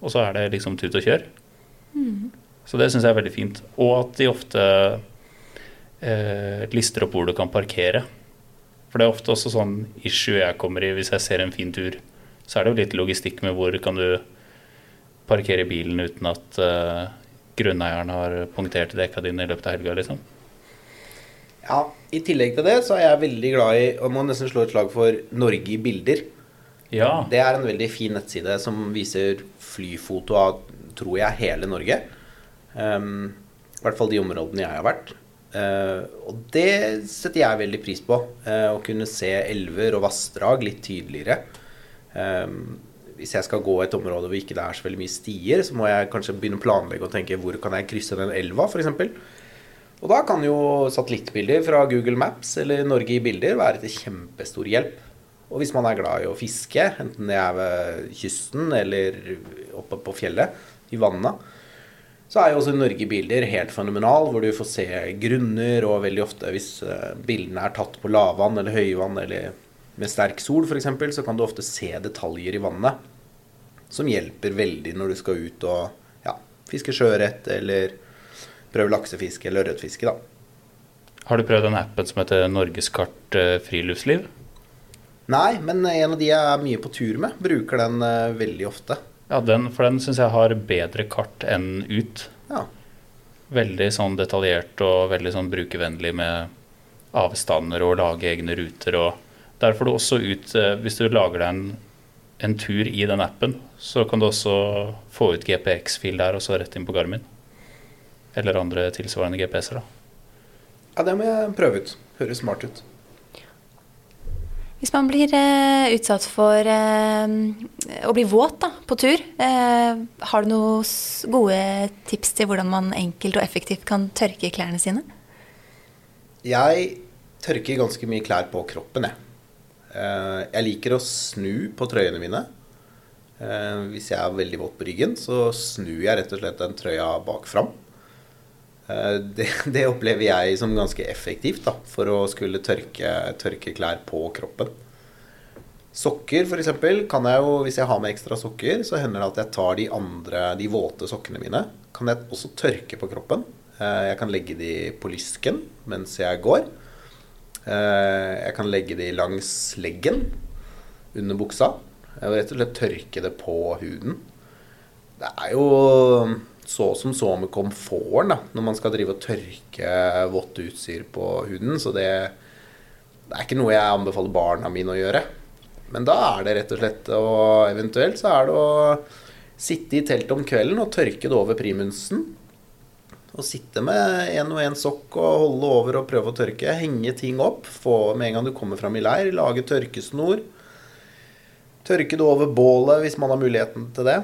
Og så er det liksom tut og kjør. Mm. Så det syns jeg er veldig fint. Og at de ofte eh, lister opp hvor du kan parkere. For det er ofte også sånn issue jeg kommer i hvis jeg ser en fin tur. Så er det jo litt logistikk med hvor kan du parkere bilen uten at uh, grunneieren har punktert dekka dine i løpet av helga, liksom. Ja, i tillegg til det så er jeg veldig glad i og må nesten slå et slag for Norge i bilder. Ja. Det er en veldig fin nettside som viser flyfoto av, tror jeg, hele Norge. Um, I hvert fall de områdene jeg har vært. Uh, og det setter jeg veldig pris på. Uh, å kunne se elver og vassdrag litt tydeligere. Um, hvis jeg skal gå et område hvor ikke det er så veldig mye stier, så må jeg kanskje begynne å planlegge og tenke hvor kan jeg krysse den elva, f.eks. Og da kan jo satellittbilder fra Google Maps eller Norge i bilder være til kjempestor hjelp. Og hvis man er glad i å fiske, enten det er ved kysten eller oppe på fjellet, i vannet, så er jo også Norge i bilder helt fenomenal, hvor du får se grunner, og veldig ofte hvis eh, bildene er tatt på lavvann eller høyvann eller med sterk sol f.eks., så kan du ofte se detaljer i vannet som hjelper veldig når du skal ut og ja, fiske sjøørret eller prøve laksefiske eller ørretfiske. da. Har du prøvd den appen som heter Norgeskart eh, friluftsliv? Nei, men en av de jeg er mye på tur med, bruker den uh, veldig ofte. Ja, den, For den syns jeg har bedre kart enn ut. Ja. Veldig sånn detaljert og veldig sånn brukervennlig med avstander og lage egne ruter og der får du også ut, eh, hvis du lager deg en, en tur i den appen, så kan du også få ut GPX-fil der og så rett inn på Garmin. Eller andre tilsvarende GPS-er. da. Ja, det må jeg prøve ut. Høres smart ut. Hvis man blir eh, utsatt for eh, å bli våt da, på tur, eh, har du noen gode tips til hvordan man enkelt og effektivt kan tørke klærne sine? Jeg tørker ganske mye klær på kroppen, jeg. Eh, jeg liker å snu på trøyene mine. Eh, hvis jeg er veldig våt på ryggen, så snur jeg rett og slett den trøya bak fram. Eh, det, <laughs> det, opplever jeg som ganske effektivt da, for å skulle tørke, tørke klær på kroppen. Sokker f.eks. kan jeg jo, hvis jeg har med ekstra sokker, så hender det at jeg tar de andre, de våte sokkene mine. Kan jeg også tørke på kroppen. Jeg kan legge de på lysken mens jeg går. Eh, jeg kan legge de langs leggen under buksa. Og rett og slett tørke det på huden. Det er jo så som så med komforten da, når man skal drive og tørke vått utstyr på huden. Så det, det er ikke noe jeg anbefaler barna mine å gjøre. Men da er det rett og slett og eventuelt så er det å sitte i teltet om kvelden og tørke det over primusen. Og sitte med en og en sokk og holde over og prøve å tørke. Henge ting opp. Få med en gang du kommer fram i leir, lage tørkesnor. Tørke det over bålet hvis man har muligheten til det.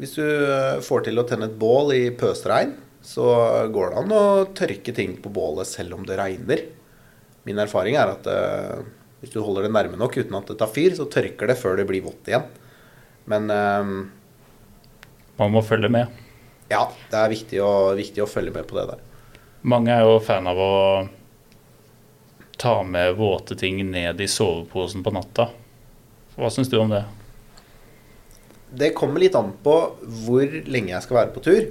Hvis du eh, får til å tenne et bål i pøsregn, så går det an å tørke ting på bålet selv om det regner. Min erfaring er at uh, hvis du holder det nærme nok uten at det tar fyr, så tørker det før det blir vått igjen. Men uh, Man må følge med. Ja, det er viktig å, viktig å følge med på det der. Mange er jo fan av å ta med våte ting ned i soveposen på natta. Hva syns du om det? Det kommer litt an på hvor lenge jeg skal være på tur,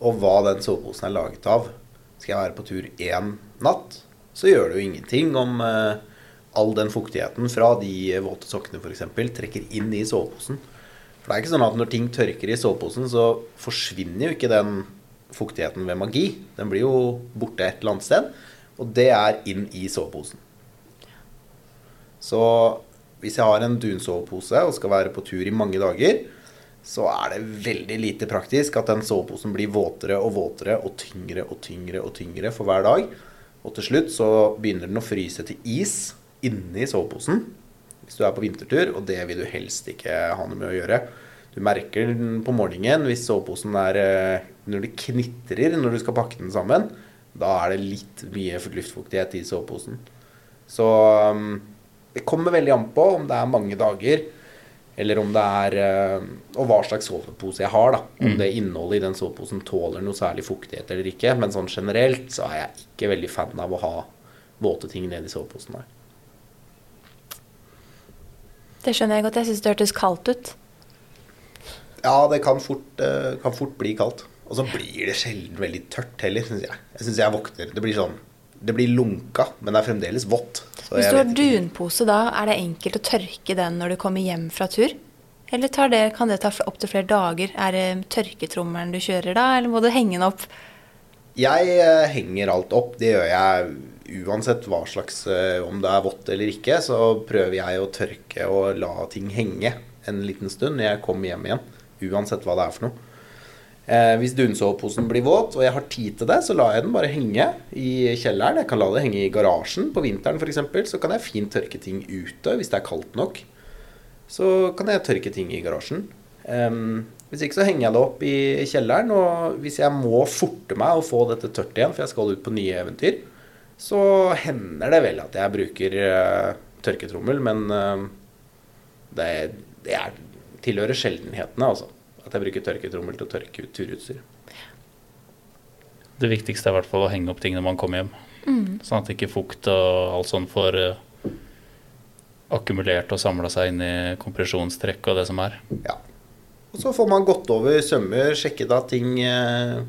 og hva den soveposen er laget av. Skal jeg være på tur én natt, så gjør det jo ingenting om eh, all den fuktigheten fra de våte sokkene f.eks. trekker inn i soveposen. For det er ikke sånn at når ting tørker i soveposen, så forsvinner jo ikke den fuktigheten ved magi. Den blir jo borte et eller annet sted, og det er inn i soveposen. Så hvis jeg har en dunsovepose og skal være på tur i mange dager, så er det veldig lite praktisk at den soveposen blir våtere og våtere og tyngre og tyngre og tyngre for hver dag. Og til slutt så begynner den å fryse til is inni soveposen hvis du er på vintertur, og det vil du helst ikke ha noe med å gjøre. Du merker den på morgenen hvis soveposen er eh, Når det knitrer når du skal pakke den sammen, da er det litt mye luftfuktighet i soveposen. Så um, det kommer veldig an på om det er mange dager, eller om det er uh, Og hva slags sovepose jeg har, da. Om det innholdet i den soveposen tåler noe særlig fuktighet eller ikke. Men sånn generelt så er jeg ikke veldig fan av å ha våte ting nedi soveposen der. Det skjønner jeg godt. Jeg syns det hørtes kaldt ut. Ja, det kan fort, uh, kan fort bli kaldt. Og så blir det sjelden veldig tørt heller, syns jeg. Jeg syns jeg våkner Det blir sånn Det blir lunka, men det er fremdeles vått. Så Hvis du har dunpose da, er det enkelt å tørke den når du kommer hjem fra tur? Eller tar det, kan det ta opptil flere dager? Er det tørketrommelen du kjører da, eller må du henge den opp? Jeg eh, henger alt opp. Det gjør jeg uansett hva slags eh, Om det er vått eller ikke, så prøver jeg å tørke og la ting henge en liten stund når jeg kommer hjem igjen. Uansett hva det er for noe. Eh, hvis dunsoveposen blir våt, og jeg har tid til det, så lar jeg den bare henge i kjelleren. Jeg kan la det henge i garasjen på vinteren f.eks. Så kan jeg fint tørke ting ute hvis det er kaldt nok. Så kan jeg tørke ting i garasjen. Em, hvis ikke så henger jeg det opp i kjelleren, og hvis jeg må forte meg å få dette tørt igjen, for jeg skal ut på nye eventyr, så hender det vel at jeg bruker uh, tørketrommel, men uh, det, det er, tilhører sjeldenhetene, altså. At jeg bruker tørketrommel til å tørke ut turutstyr. Det viktigste er i hvert fall å henge opp ting når man kommer hjem. Sånn at ikke fukt og alt sånt får uh, akkumulert og samla seg inn i kompresjonstrekk og det som er. Ja. Og så får man gått over sømmer, sjekket at ting eh,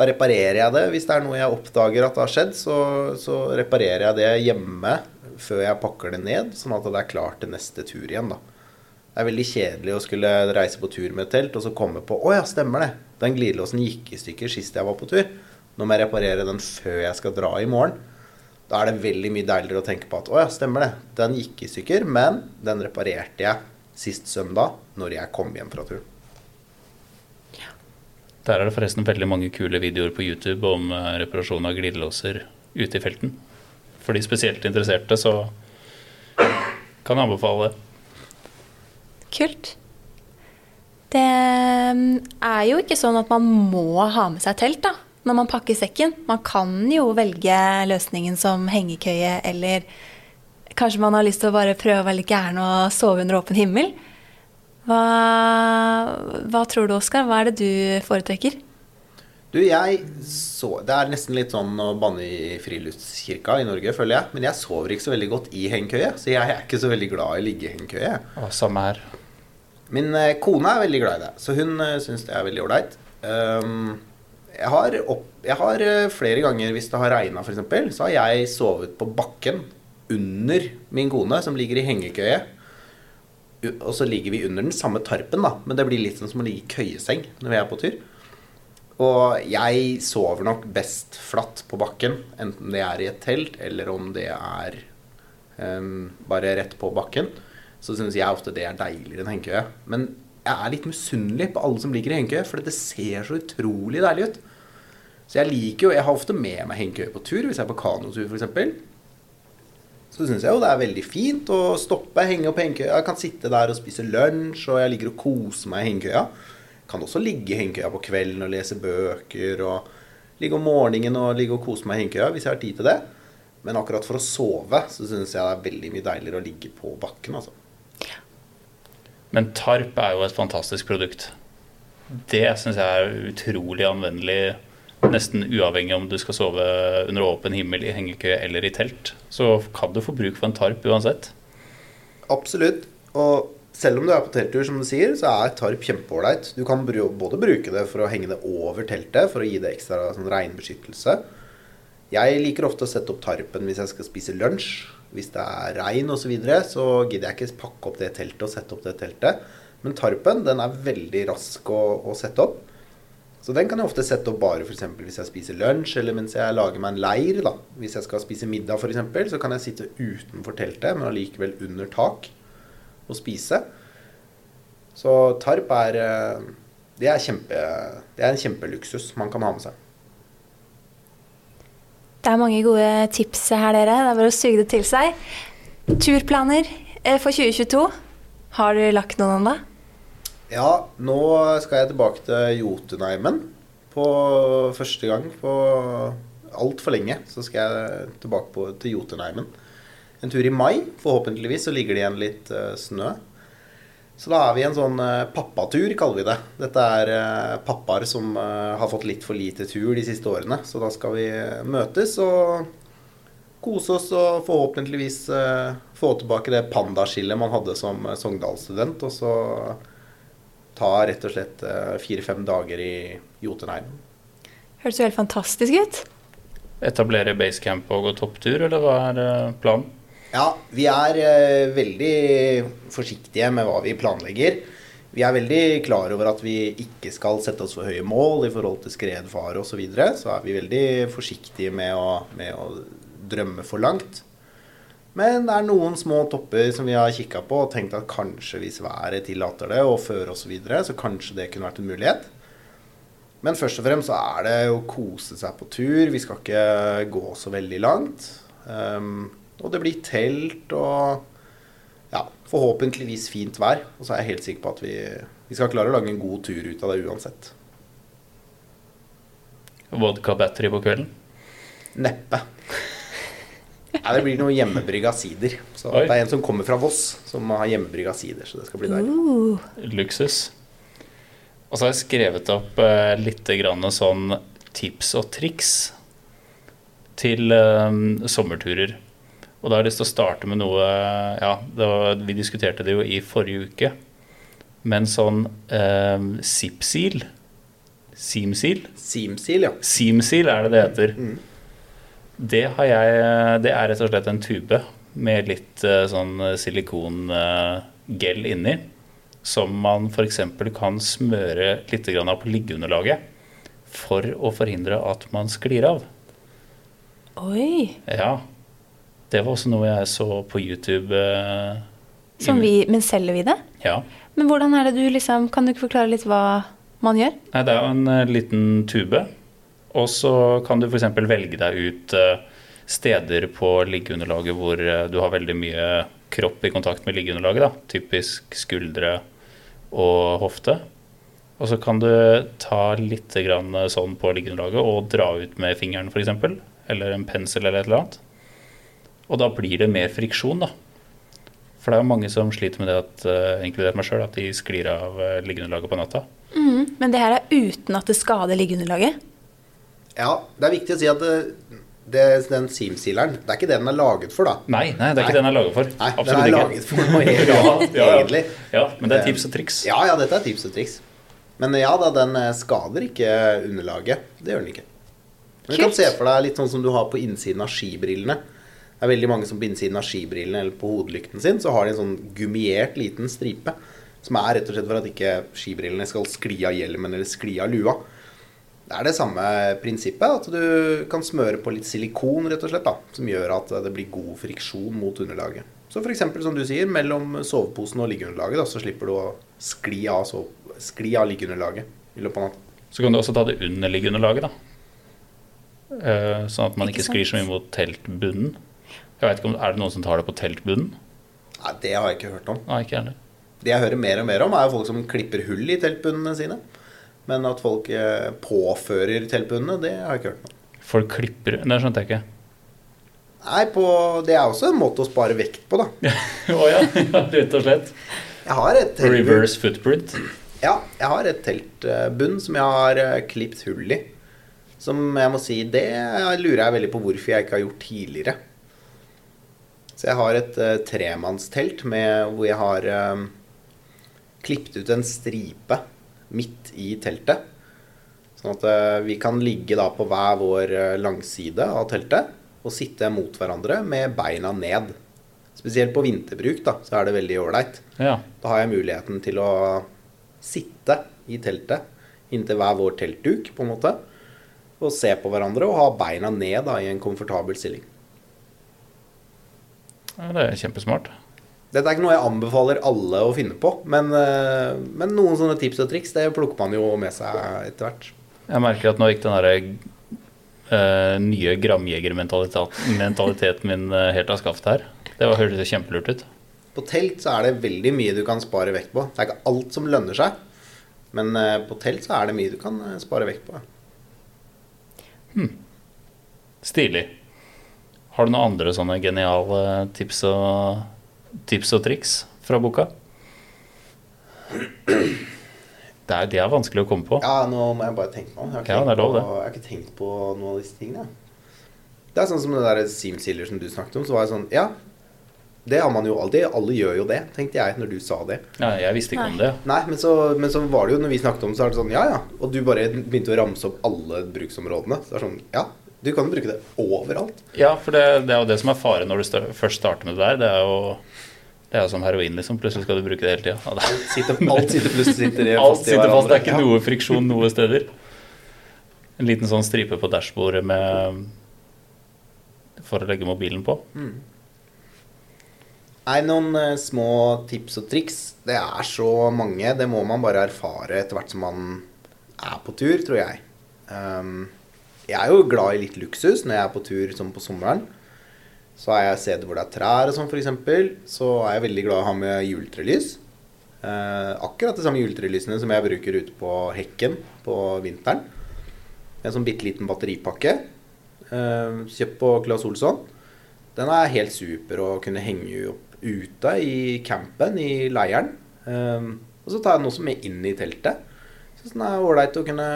Da reparerer jeg det. Hvis det er noe jeg oppdager at det har skjedd, så, så reparerer jeg det hjemme før jeg pakker det ned, sånn at det er klart til neste tur igjen, da. Det er veldig kjedelig å skulle reise på tur med et telt og så komme på Å ja, stemmer det. Den glidelåsen gikk i stykker sist jeg var på tur. Nå må jeg reparere den før jeg skal dra i morgen. Da er det veldig mye deiligere å tenke på at å ja, stemmer det. Den gikk i stykker, men den reparerte jeg sist søndag når jeg kom hjem fra turen. Der er det forresten veldig mange kule videoer på YouTube om eh, reparasjon av glidelåser ute i felten. For de spesielt interesserte, så kan jeg anbefale det. Kult. Det mm, er jo ikke sånn at man må ha med seg telt da, når man pakker sekken. Man kan jo velge løsningen som hengekøye, eller kanskje man har lyst til å bare prøve å være litt gæren og sove under åpen himmel. Hva, hva tror du, Oskar? Hva er det du foretrekker? Du, jeg så Det er nesten litt sånn å banne i friluftskirka i Norge, føler jeg. Men jeg sover ikke så veldig godt i hengekøye, så jeg er ikke så veldig glad i liggehengekøye. Og samme her. Min eh, kone er veldig glad i det, så hun uh, syns det er veldig ålreit. Um, jeg har, opp, jeg har eh, flere ganger, hvis det har regna f.eks., så har jeg sovet på bakken under min kone, som ligger i hengekøye. Og så ligger vi under den samme tarpen, da, men det blir litt sånn som å ligge i køyeseng når vi er på tur. Og jeg sover nok best flatt på bakken, enten det er i et telt eller om det er um, bare rett på bakken. Så syns jeg ofte det er deiligere enn hengekøye. Men jeg er litt misunnelig på alle som ligger i hengekøye, for det ser så utrolig deilig ut. Så jeg liker jo Jeg har ofte med meg hengekøye på tur, hvis jeg er på kanotur f.eks. Så syns jeg jo det er veldig fint å stoppe, henge opp hengekøya. Jeg kan sitte der og spise lunsj, og jeg ligger og koser meg i hengekøya. Kan også ligge i hengekøya på kvelden og lese bøker, og ligge om morgenen og ligge og kose meg i hengekøya hvis jeg har tid til det. Men akkurat for å sove så syns jeg det er veldig mye deiligere å ligge på bakken, altså. Men Tarp er jo et fantastisk produkt. Det syns jeg er utrolig anvendelig, nesten uavhengig om du skal sove under åpen himmel i hengekøye eller i telt. Så kan du få bruk for en tarp uansett. Absolutt. Og selv om du er på telttur, som du sier, så er tarp kjempeålreit. Du kan både bruke det for å henge det over teltet, for å gi det ekstra sånn regnbeskyttelse. Jeg liker ofte å sette opp tarpen hvis jeg skal spise lunsj. Hvis det er regn osv., så, videre, så gidder jeg ikke pakke opp det teltet og sette opp det teltet. Men tarpen den er veldig rask å, å sette opp. Så den kan jeg ofte sette opp bare for hvis jeg spiser lunsj, eller mens jeg lager meg en leir. da. Hvis jeg skal spise middag f.eks., så kan jeg sitte utenfor teltet, men allikevel under tak og spise. Så tarp er eh, det er, kjempe, det er en kjempeluksus man kan ha med seg. Det er mange gode tips her, dere. Det er bare å suge det til seg. Turplaner eh, for 2022. Har du lagt noen det? Ja, nå skal jeg tilbake til Jotunheimen på første gang på altfor lenge. Så skal jeg tilbake på, til Jotunheimen. En tur i mai. Forhåpentligvis så ligger det igjen litt uh, snø. Så da er vi en sånn uh, pappatur, kaller vi det. Dette er uh, pappaer som uh, har fått litt for lite tur de siste årene. Så da skal vi møtes og kose oss og forhåpentligvis få tilbake det pandaskillet man hadde som Sogndal-student. Og så ta rett og slett eh, fire-fem dager i Jotunheimen. Høres jo helt fantastisk ut. Etablere basecamp og gå topptur, eller hva er eh, planen? Ja, vi er eh, veldig forsiktige med hva vi planlegger. Vi er veldig klar over at vi ikke skal sette oss for høye mål i forhold til skredfare osv. Så, videre. så er vi veldig forsiktige med å, med å drømme for langt. Men det er noen små topper som vi har kikka på og tenkt at kanskje hvis været tillater det, og fører oss videre, så kanskje det kunne vært en mulighet. Men først og fremst så er det å kose seg på tur. Vi skal ikke gå så veldig langt. Um, og det blir telt og ja, forhåpentligvis fint vær. Og så er jeg helt sikker på at vi, vi skal klare å lage en god tur ut av det uansett. Vodka battery på kvelden? Neppe. Nei, det blir noe hjemmebrygga sider. Så Oi. det er en som kommer fra Voss, som har hjemmebrygga sider. Så det skal bli deilig. Uh, Luksus. Og så har jeg skrevet opp eh, litt grann sånn tips og triks til eh, sommerturer. Og da har jeg lyst til å starte med noe Ja, det var, vi diskuterte det jo i forrige uke. Men sånn eh, Zipsil Seamseal? Seamseal, ja. Seamseal er det det heter. Det har jeg Det er rett og slett en tube med litt eh, sånn silikongel inni. Som man f.eks. kan smøre litt av på liggeunderlaget for å forhindre at man sklir av. oi. Ja. Det var også noe jeg så på YouTube. eh, Som vi, men selger vi det? Ja. Men hvordan er det du liksom Kan du ikke forklare litt hva man gjør? Nei, det er jo en eh, liten tube. Og så kan du f.eks. velge deg ut eh, steder på liggeunderlaget hvor eh, du har veldig mye kropp i kontakt med liggeunderlaget. Da. Typisk skuldre og hofte. Og så kan du ta litt eh, sånn på liggeunderlaget og dra ut med fingeren f.eks. Eller en pensel eller et eller annet. Og da blir det mer friksjon, da. For det er jo mange som sliter med det, at, inkludert meg sjøl, at de sklir av liggeunderlaget på natta. Mm, Men det her er uten at det skader liggeunderlaget? Ja, det er viktig å si at det, det, den seamsealeren, det er ikke det den er laget for, da. Nei, nei, det er ikke Nei. det den er laget for. Nei, den er er ikke. laget for noe <laughs> helt Ja, annet, ja, ja. egentlig. Ja, men det er tips og triks. Ja, ja, dette er tips og triks. Men ja da, den eh, skader ikke underlaget. Det gjør den ikke. Men du kan se for deg litt sånn som du har på innsiden av skibrillene. Det er veldig mange som på innsiden av skibrillene eller på hodelykten sin, så har de en sånn gummiert liten stripe. Som er rett og slett for at ikke skibrillene skal skli av hjelmen eller skli av lua. Det er det samme prinsippet, at du kan smøre på litt silikon, rett og slett, da, som gjør at det blir god friksjon mot underlaget. Så f.eks. som du sier, mellom soveposen og liggeunderlaget, da, så slipper du å skli av, sove, skli av liggeunderlaget i løpet av natta. Så kan du også ta det underliggeunderlaget, da. Eh, sånn at man Ikke ikke sklir så mye mot teltbunnen. Jeg vet ikke om, Er det noen som tar det på teltbunnen? Nei, det har jeg ikke hørt om. Nei, ikke heller. Det jeg hører mer og mer om, er folk som klipper hull i teltbunnene sine. Men at folk eh, påfører teltbundene, det har jeg ikke hørt om. Folk klipper Det skjønte jeg ikke. Nei, på, det er også en måte å spare vekt på, da. <laughs> Å ja, rett og slett. Jeg har et teltbunn, Reverse footprint. ja, jeg har et teltbunn som jeg har klipt hull i. Som jeg må si, det lurer jeg veldig på hvorfor jeg ikke har gjort tidligere. Så jeg har et uh, tremannstelt med, hvor jeg har um, klippet ut en stripe midt i teltet. Sånn at eh, vi kan ligge da på hver vår eh, langside av teltet og sitte mot hverandre med beina ned. Spesielt på vinterbruk da, så er det veldig ålreit. Ja. Da har jeg muligheten til å sitte i teltet inntil hver vår teltduk, på en måte. Og se på hverandre og ha beina ned da, i en komfortabel stilling. ja, det er kjempesmart. Dette er ikke noe jeg anbefaler alle å finne på, men, eh, men noen sånne tips og triks det plukker man jo med seg etter hvert. Jeg merker at nå gikk den derre uh, nye gramjegermentaliteten min uh, helt av skaftet her. Det var, hørtes kjempelurt ut. På telt så er det veldig mye du kan spare vekt på. Det er ikke alt som lønner seg, men uh, på telt så er det mye du kan spare vekt på. Stilig. Har du noen andre sånne geniale tips og, tips og triks fra boka? Det er, det er vanskelig å komme på. Ja, nå må jeg bare tenke meg om. Jeg Ja, er jeg har ikke tenkt på noen av disse tingene. Det er sånn som det der Seamsealer som du snakket om. Så var jeg sånn Ja, det har man jo alltid. Alle gjør jo det, tenkte jeg når du sa det. Ja, jeg visste ikke om det. Nei, men så, men så var det jo når vi snakket om det, så er det sånn Ja, ja. Og du bare begynte å ramse opp alle bruksområdene. Så det er sånn Ja, du kan bruke det overalt. Ja, for det, det er jo det som er faren når du sta- først starter med det der. Det er jo det er jo som heroin, liksom. Plutselig skal du bruke det hele tida. Ja, Sitter, alt sitter plutselig sitter i- <laughs> Alt sitter fast. Det er ikke noe friksjon noe steder. En liten sånn stripe på dashbordet med for å legge mobilen på. Nei, noen uh, små tips og triks. Det er så mange. Det må man bare erfare etter hvert som man er på tur, tror jeg. Ehm, jeg er jo glad i litt luksus når jeg er på tur som på sommeren. Så er jeg steder hvor det er trær og sånn, f.eks. Så er jeg veldig glad i å ha med juletrelys. Eh, akkurat de samme juletrelysene som jeg bruker ute på hekken på vinteren. En sånn bitte liten batteripakke. eh, kjøpt på Claes Olsson. Den er helt super å kunne henge opp ute i campen, i leiren. Eh, og så tar jeg den også med inn i teltet. Så den er ålreit å kunne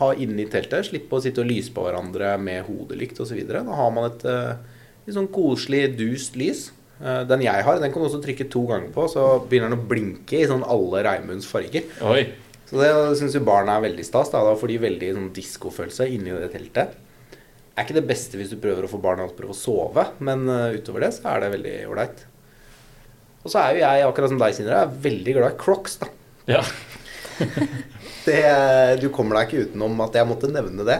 ha inne i teltet. Slippe å sitte og lyse på hverandre med hodelykt osv. Da har man et uh, litt sånn koselig, dust lys. Uh, den jeg har, den kan du også trykke to ganger på, så begynner den å blinke i sånn alle Reimunds farger. Oi. Så det syns jo barna er veldig stas. Da, da får de veldig sånn diskofølelse inni det teltet. Er ikke det beste hvis du prøver å få barna til å prøve å sove, men uh, utover det så er det veldig ålreit. Og så er jo jeg, akkurat som deg, Sindre, veldig glad i Crocs, da. Ja. <laughs> Det, du kommer deg ikke utenom at jeg måtte nevne det.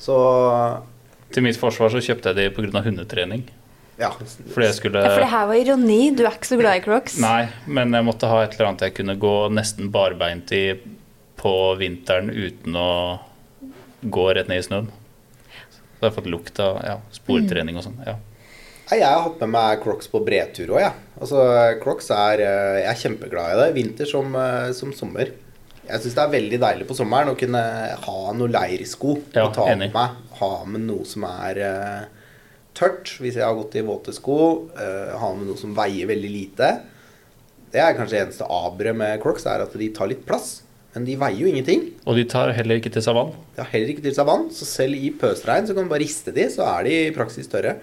Så Til mitt forsvar så kjøpte jeg de pga. hundetrening. ja. Fordi jeg skulle Ja, for det her var ironi. Du er ikke så glad i crocs. Nei, men jeg måtte ha et eller annet jeg kunne gå nesten barbeint i på vinteren uten å gå rett ned i snøen. Så jeg har fått lukt av ja, sportrening og sånn. Ja. Jeg har hatt med meg Crocs på bredtur òg, jeg. Altså, Crocs er eh, Jeg er kjempeglad i det. Vinter som, eh, som sommer. Jeg syns det er veldig deilig på sommeren å kunne ha noen leirsko Ja, å ta enig. med meg. Ha med noe som er uh, tørt, hvis jeg har gått i våte sko. Uh, ha med noe som veier veldig lite. Det er kanskje det eneste aberet med Crocs, er at de tar litt plass. Men de veier jo ingenting. Og de tar heller ikke til seg vann. De har heller ikke til seg vann, så selv i pøsregn så kan du bare riste de, så er de i praksis tørre.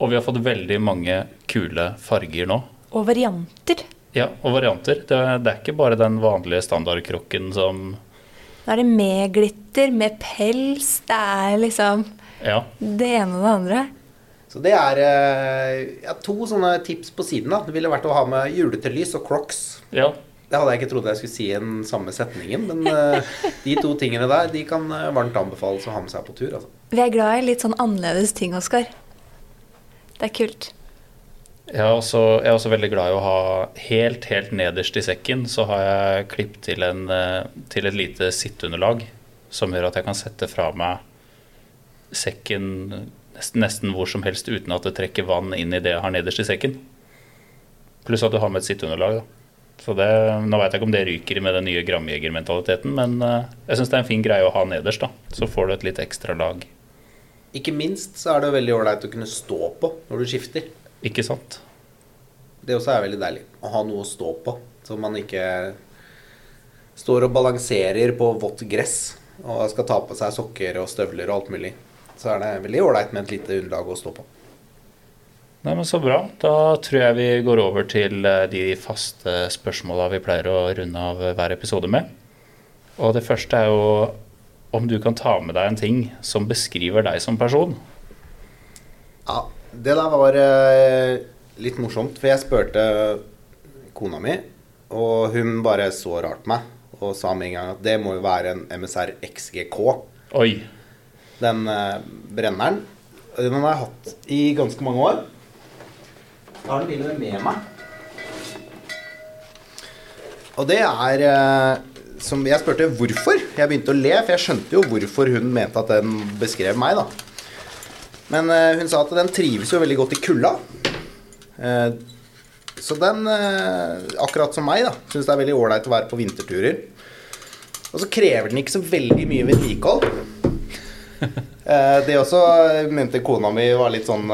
Og vi har fått veldig mange kule farger nå. Og varianter. Ja, og varianter. Det, det er ikke bare den vanlige standardkrokken som Da er det med glitter, med pels. Det er liksom Ja. det ene og det andre. Så det er eh, ja, to sånne tips på siden. da. Det ville vært å ha med juletrelys og Crocs. ja. Det hadde jeg ikke trodd jeg skulle si i den samme setningen, men eh, de to tingene der de kan eh, varmt anbefales å ha med seg på tur. Altså. Vi er glad i litt sånn annerledes ting, Oskar. Det er kult. Jeg er, også, jeg er også veldig glad i å ha helt, helt nederst i sekken så har jeg klipp til, eh, til et lite sitteunderlag som gjør at jeg kan sette fra meg sekken nesten, nesten hvor som helst uten at det trekker vann inn i det jeg har nederst i sekken. Pluss at du har med et sitteunderlag. da. Så det, Nå veit jeg ikke om det ryker med den nye Gramjeger-mentaliteten, men eh, jeg syns det er en fin greie å ha nederst. da. Så får du et litt ekstra lag. Ikke minst så er det veldig ålreit å kunne stå på når du skifter. Ikke sant? Det også er veldig deilig. Å ha noe å stå på, så man ikke står og balanserer på vått gress og skal ta på seg sokker og støvler og alt mulig. Så er det veldig ålreit med et lite underlag å stå på. Nei, men Så bra. Da tror jeg vi går over til eh, de faste spørsmåla vi pleier å runde av hver episode med. Og det første er jo om du kan ta med deg en ting som beskriver deg som person. Ja, det der var eh, litt morsomt, for jeg spurte kona mi, og hun bare så rart på meg og sa med en gang at det må jo være en MSR XGK. Oi. Den eh, brenneren. Den har jeg hatt i ganske mange år. Jeg har den til og med med meg. Og det er eh, som Jeg spurte hvorfor. Jeg begynte å le, for jeg skjønte jo hvorfor hun mente at den beskrev meg, da. Men uh, hun sa at den trives jo veldig godt i kulda. Uh, så den, uh, akkurat som meg, da, syns det er veldig ålreit å være på vinterturer. Og så krever den ikke så veldig mye vedlikehold. Eh, det også mente kona mi var litt sånn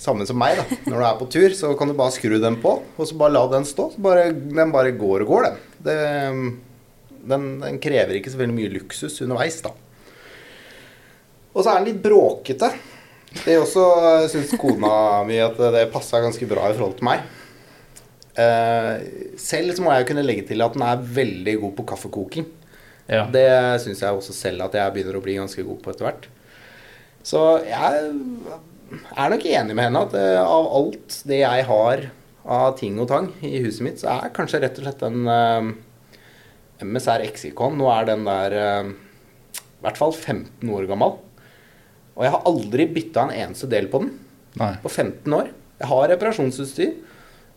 samme som meg. da Når du er på tur, så kan du bare skru den på, og så bare la den stå. Bare, den bare går og går, den. Det, den. Den krever ikke så veldig mye luksus underveis, da. Og så er den litt bråkete. Det også syns kona mi at det passa ganske bra i forhold til meg. Eh, selv så må jeg kunne legge til at den er veldig god på kaffekoking. Ja. Det syns jeg også selv at jeg begynner å bli ganske god på etter hvert. Så jeg er nok enig med henne at eh, av alt det jeg har av ting og tang i huset mitt, så er kanskje rett og slett den eh, MSR Exicon Nå er den der eh, i hvert fall 15 år gammel. Og jeg har aldri bytta en eneste del på den Nei. på 15 år. Jeg har reparasjonsutstyr,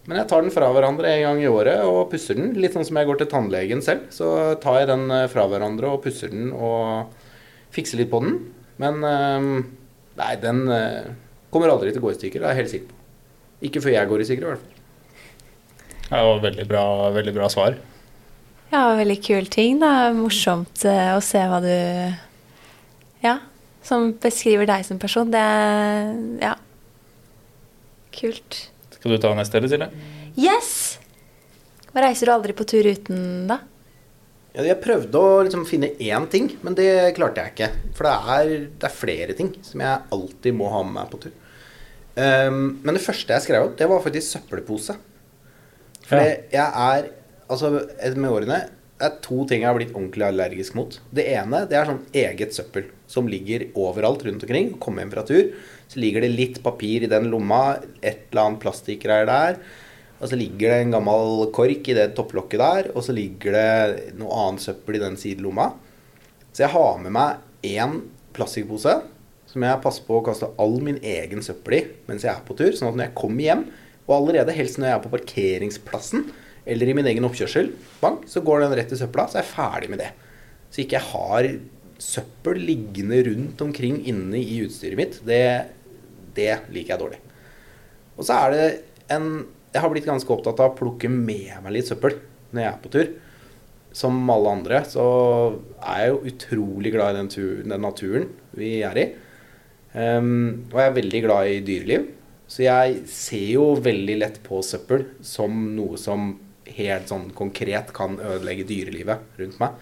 men jeg tar den fra hverandre en gang i året og pusser den. Litt sånn som jeg går til tannlegen selv. Så tar jeg den eh, fra hverandre og pusser den og fikser litt på den. Men eh, nei, den eh, kommer aldri til å gå i stykker, det er jeg helt sikker på. Ikke før jeg går i stykker, i hvert fall. Det var veldig bra, veldig bra svar. Ja, veldig kul ting. da. Morsomt eh, å se hva du Ja, som beskriver deg som person. Det er Ja. Kult. Skal du ta neste, eller, Silje? Yes! Hva reiser du aldri på tur uten, da? Jeg prøvde å liksom finne én ting, men det klarte jeg ikke. For det er, det er flere ting som jeg alltid må ha med meg på tur. Um, men det første jeg skrev opp, det var faktisk søppelpose. For Ja. jeg er Altså, med årene det er to ting jeg har blitt ordentlig allergisk mot. Det ene det er sånn eget søppel som ligger overalt rundt omkring. Kommer hjem fra tur, så ligger det litt papir i den lomma, et eller annet plastgreier der. Og så ligger det en gammel kork i det topplokket der, og så ligger det noe annet søppel i den sidelomma. Så jeg har med meg én plastikkpose som jeg passer på å kaste all min egen søppel i mens jeg er på tur. Sånn at når jeg kommer hjem, og allerede helst når jeg er på parkeringsplassen eller i min egen oppkjørsel, bang, så går den rett i søpla, så er jeg ferdig med det. Så ikke jeg har søppel liggende rundt omkring inne i utstyret mitt. Det, det liker jeg dårlig. Og så er det en Jeg har blitt ganske opptatt av å plukke med meg litt søppel når jeg er på tur. Som alle andre så er jeg jo utrolig glad i den, tur, den naturen vi er i. Um, og jeg er veldig glad i dyreliv. Så jeg ser jo veldig lett på søppel som noe som helt sånn konkret kan ødelegge dyrelivet rundt meg.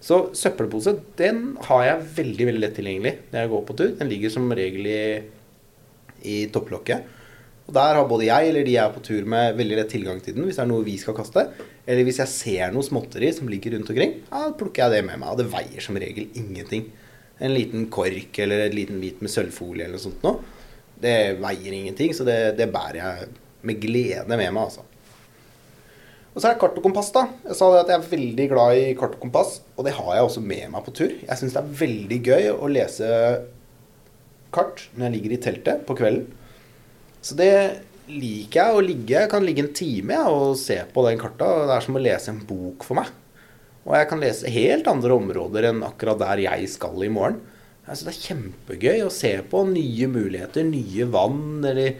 Så søppelpose den har jeg veldig veldig lett tilgjengelig når jeg går på tur. Den ligger som regel i, i topplokket. Og der har både jeg eller de jeg er på tur med, veldig lett tilgang til den hvis det er noe vi skal kaste. Eller hvis jeg ser noe småtteri som ligger rundt omkring, ja, plukker jeg det med meg. Og det veier som regel ingenting. En liten kork eller en liten bit med sølvfolie eller noe sånt noe. Det veier ingenting, så det, det bærer jeg med glede med meg, altså. Og så er det kart og kompass, da. Jeg sa det at jeg er veldig glad i kart og kompass, og det har jeg også med meg på tur. Jeg syns det er veldig gøy å lese kart når jeg ligger i teltet på kvelden. Så det liker jeg å ligge. Jeg kan ligge en time jeg, og se på den karta. Det er som å lese en bok for meg. Og jeg kan lese helt andre områder enn akkurat der jeg skal i morgen. Synes Det er kjempegøy å se på nye muligheter, nye vann eller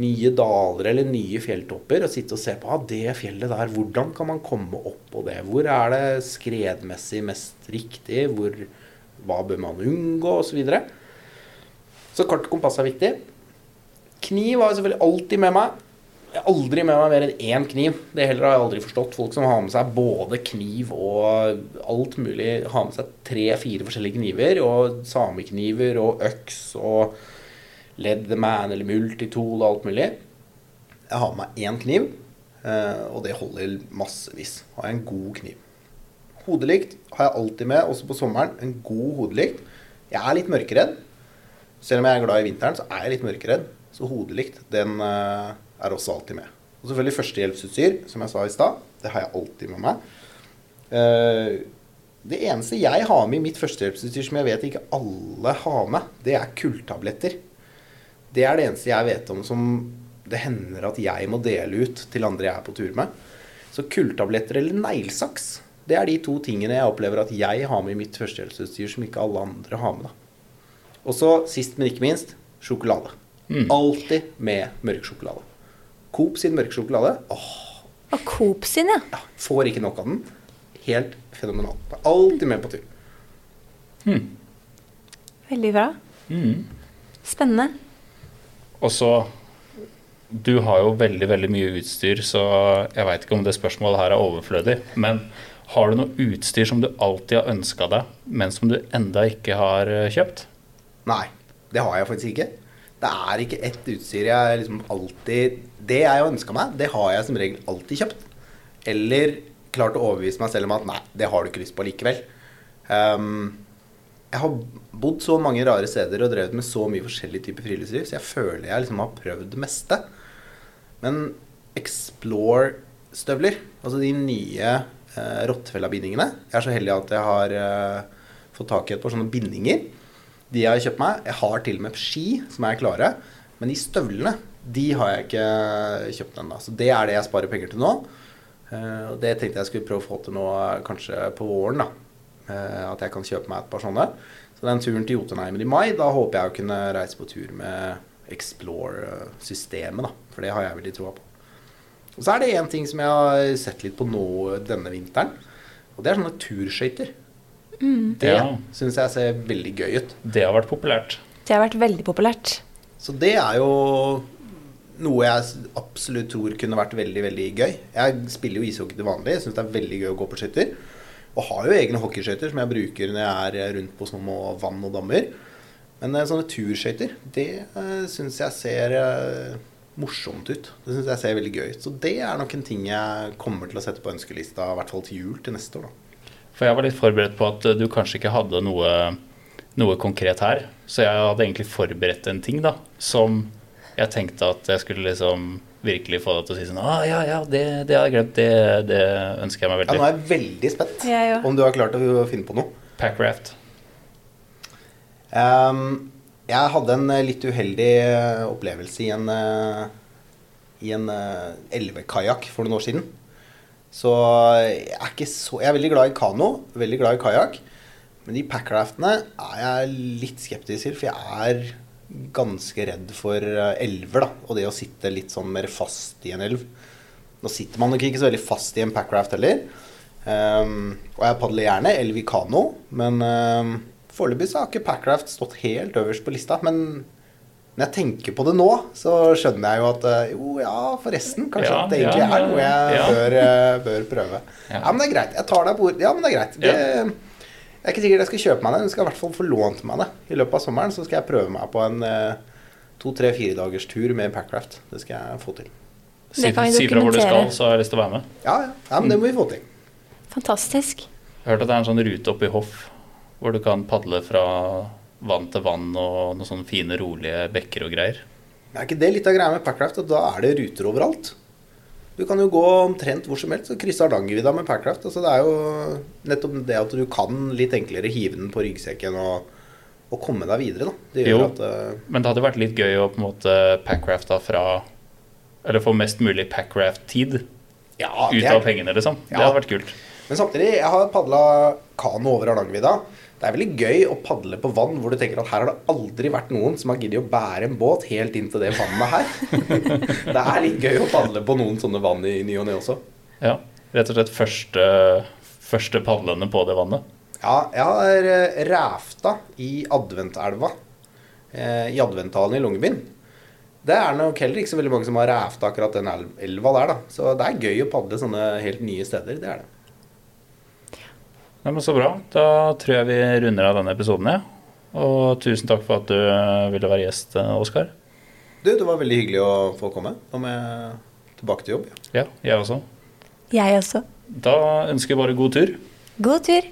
nye daler eller nye fjelltopper. Og sitte og se på ah, det fjellet der, hvordan kan man komme opp på det? Hvor er det skredmessig mest riktig? Hvor, hva bør man unngå? Og så, videre. så kart og kompass er viktig. Kniv har jeg selvfølgelig alltid med meg. Jeg har aldri med meg mer enn én kniv. Det heller har jeg aldri forstått. Folk som har med seg både kniv og alt mulig. Har med seg tre-fire forskjellige kniver. Og samekniver og øks og Leatherman eller multitool og alt mulig. Jeg har med én kniv, eh, og det holder massevis. Har jeg en god kniv. Hodelykt har jeg alltid med, også på sommeren. En god hodelykt. Jeg er litt mørkeredd. Selv om jeg er glad i vinteren, så er jeg litt mørkeredd. Så hodelykt, den eh, er også alltid med. Og selvfølgelig førstehjelpsutstyr, som jeg sa i stad. Det har jeg alltid med meg. Eh, det eneste jeg har med i mitt førstehjelpsutstyr som jeg vet ikke alle har med, det er kulltabletter. Det er det eneste jeg vet om som det hender at jeg må dele ut til andre jeg er på tur med. Så kulltabletter eller neglesaks, det er de to tingene jeg opplever at jeg har med i mitt førstehjelpsutstyr som ikke alle andre har med. da. Og så sist, men ikke minst, sjokolade. Mm. Alltid med mørk sjokolade. Coop sin mørke sjokolade åh, Og Coop sin, ja. ja, får ikke nok av den. Helt fenomenal. Det er Alltid med på tur. Veldig bra. Mm. Spennende. Og så Du har jo veldig veldig mye utstyr, så jeg veit ikke om det spørsmålet her er overflødig. Men har du noe utstyr som du alltid har ønska deg, men som du enda ikke har eh, kjøpt? Nei, det har jeg faktisk ikke. Det er ikke ett utstyr jeg liksom alltid Det jeg har ønska meg, det har jeg som regel alltid kjøpt. Eller klart å overbevise meg selv om at nei, det har du ikke lyst på likevel. Um, jeg har bodd så mange rare steder og drevet med så mye forskjellig type friluftsliv, så jeg føler jeg liksom har prøvd det meste. Men Explore-støvler, altså de nye eh, Rottefella-bindingene Jeg er så heldig at jeg har eh, fått tak i et par sånne bindinger. De jeg har kjøpt meg. Jeg har til og med ski som er klare. Men de støvlene, de har jeg ikke kjøpt ennå. Så det er det jeg sparer penger til nå. Eh, og det tenkte jeg skulle prøve å få til nå eh, kanskje på våren. da. Eh, at jeg kan kjøpe meg et par sånne. Så den turen til Jotunheimen i mai, da håper jeg å kunne reise på tur med Explore-systemet, da. For det har jeg veldig troa på. Og så er det én ting som jeg har sett litt på nå denne vinteren. Og det er sånne turskøyter. Det Ja. syns jeg ser veldig gøy ut. Det har vært populært. Det har vært veldig populært. Så det er jo noe jeg absolutt tror kunne vært veldig veldig gøy. Jeg spiller jo ishockey til vanlig. Jeg syns det er veldig gøy å gå på skøyter. Og har jo egne hockeyskøyter som jeg bruker når jeg er rundt på små vann og dammer. Men eh, sånne turskøyter, det uh, syns jeg ser eh, morsomt ut. Det syns jeg ser veldig gøy ut. Så det er nok en ting jeg kommer til å sette på ønskelista, i hvert fall til jul til neste år. da. For jeg var litt forberedt på at eh, du kanskje ikke hadde noe, noe konkret her. Så jeg hadde egentlig forberedt en ting da, som jeg tenkte at jeg skulle liksom virkelig få deg til å si sånn ah, ja, ja, det, det har jeg glemt. Det, det ønsker jeg meg Ja, nå er jeg veldig spent ja, ja. om du har klart å finne på noe. Packraft. Um, jeg hadde en eh, litt uheldig eh, opplevelse i en, eh, i en elvekajakk for noen år siden. Så jeg er, ikke så, jeg er veldig glad i kano, veldig glad i kajakk. Men de packraftene er jeg litt skeptisk til, for jeg er ganske redd for eh, elver. da, Og det å sitte litt sånn mer fast i en elv. Nå sitter man nok ikke så veldig fast i en packraft heller. Um, og jeg padler gjerne elv i kano, men um, foreløpig så har ikke packraft stått helt øverst på lista. Men når jeg tenker på det nå, så skjønner jeg jo at eh, jo, ja, forresten. Kanskje Ja, det egentlig ja, er noe jeg bør, eh, bør prøve. Ja. Ja. men det er greit. Jeg tar deg på ord. Ja, men det er greit. Det, jeg er ikke sikkert jeg skal kjøpe meg det, men jeg skal i hvert fall få lånt meg det. I løpet av sommeren så skal jeg prøve meg på en eh, to, tre, fire dagers tur med packraft. Det skal jeg få til. Si, Det kan vi si fra hvor du skal, så har jeg lyst til å være med. Ja, ja. ja men det må vi få til. Fantastisk. Jeg har hørt at det er en sånn rute oppe i Hoff hvor du kan padle fra vann til vann og noen sånne fine, rolige bekker og greier. Er ikke det litt av greia med packraft? At da er det ruter overalt? Du kan jo gå omtrent hvor som helst og krysse Hardangervidda med Packraft. Altså, det er jo nettopp det at du kan litt enklere hive den på ryggsekken og, og komme deg videre. Da. Det Jo. at uh, Men det hadde vært litt gøy å på en måte packrafta fra Eller få mest mulig packraft-tid Ja, ut av pengene, liksom. Det hadde vært kult. Men samtidig, jeg har padla kano over Hardangervidda. Det er veldig gøy å padle på vann hvor du tenker at her har det aldri vært noen som har giddet å bære en båt helt inn til det vannet her. <laughs> det er litt gøy å padle på noen sånne vann i ny og ne også. Ja. Rett og slett første, første padlene på det vannet. Ja, jeg har eh, ræfta i Adventelva. Eh, I Adventhallen i Longyearbyen. Det er nok heller ikke så veldig mange som har ræfta akkurat den elva der, da. Så det er gøy å padle sånne helt nye steder. Det er det. Nei, men Så bra. Da tror jeg vi runder av denne episoden. Ja. Og tusen takk for at du ville være gjest, eh, Oskar. Du, det var veldig hyggelig å få komme. Nå må jeg tilbake til jobb. Ja, jeg også. Jeg også. Da ønsker jeg bare god tur. God tur.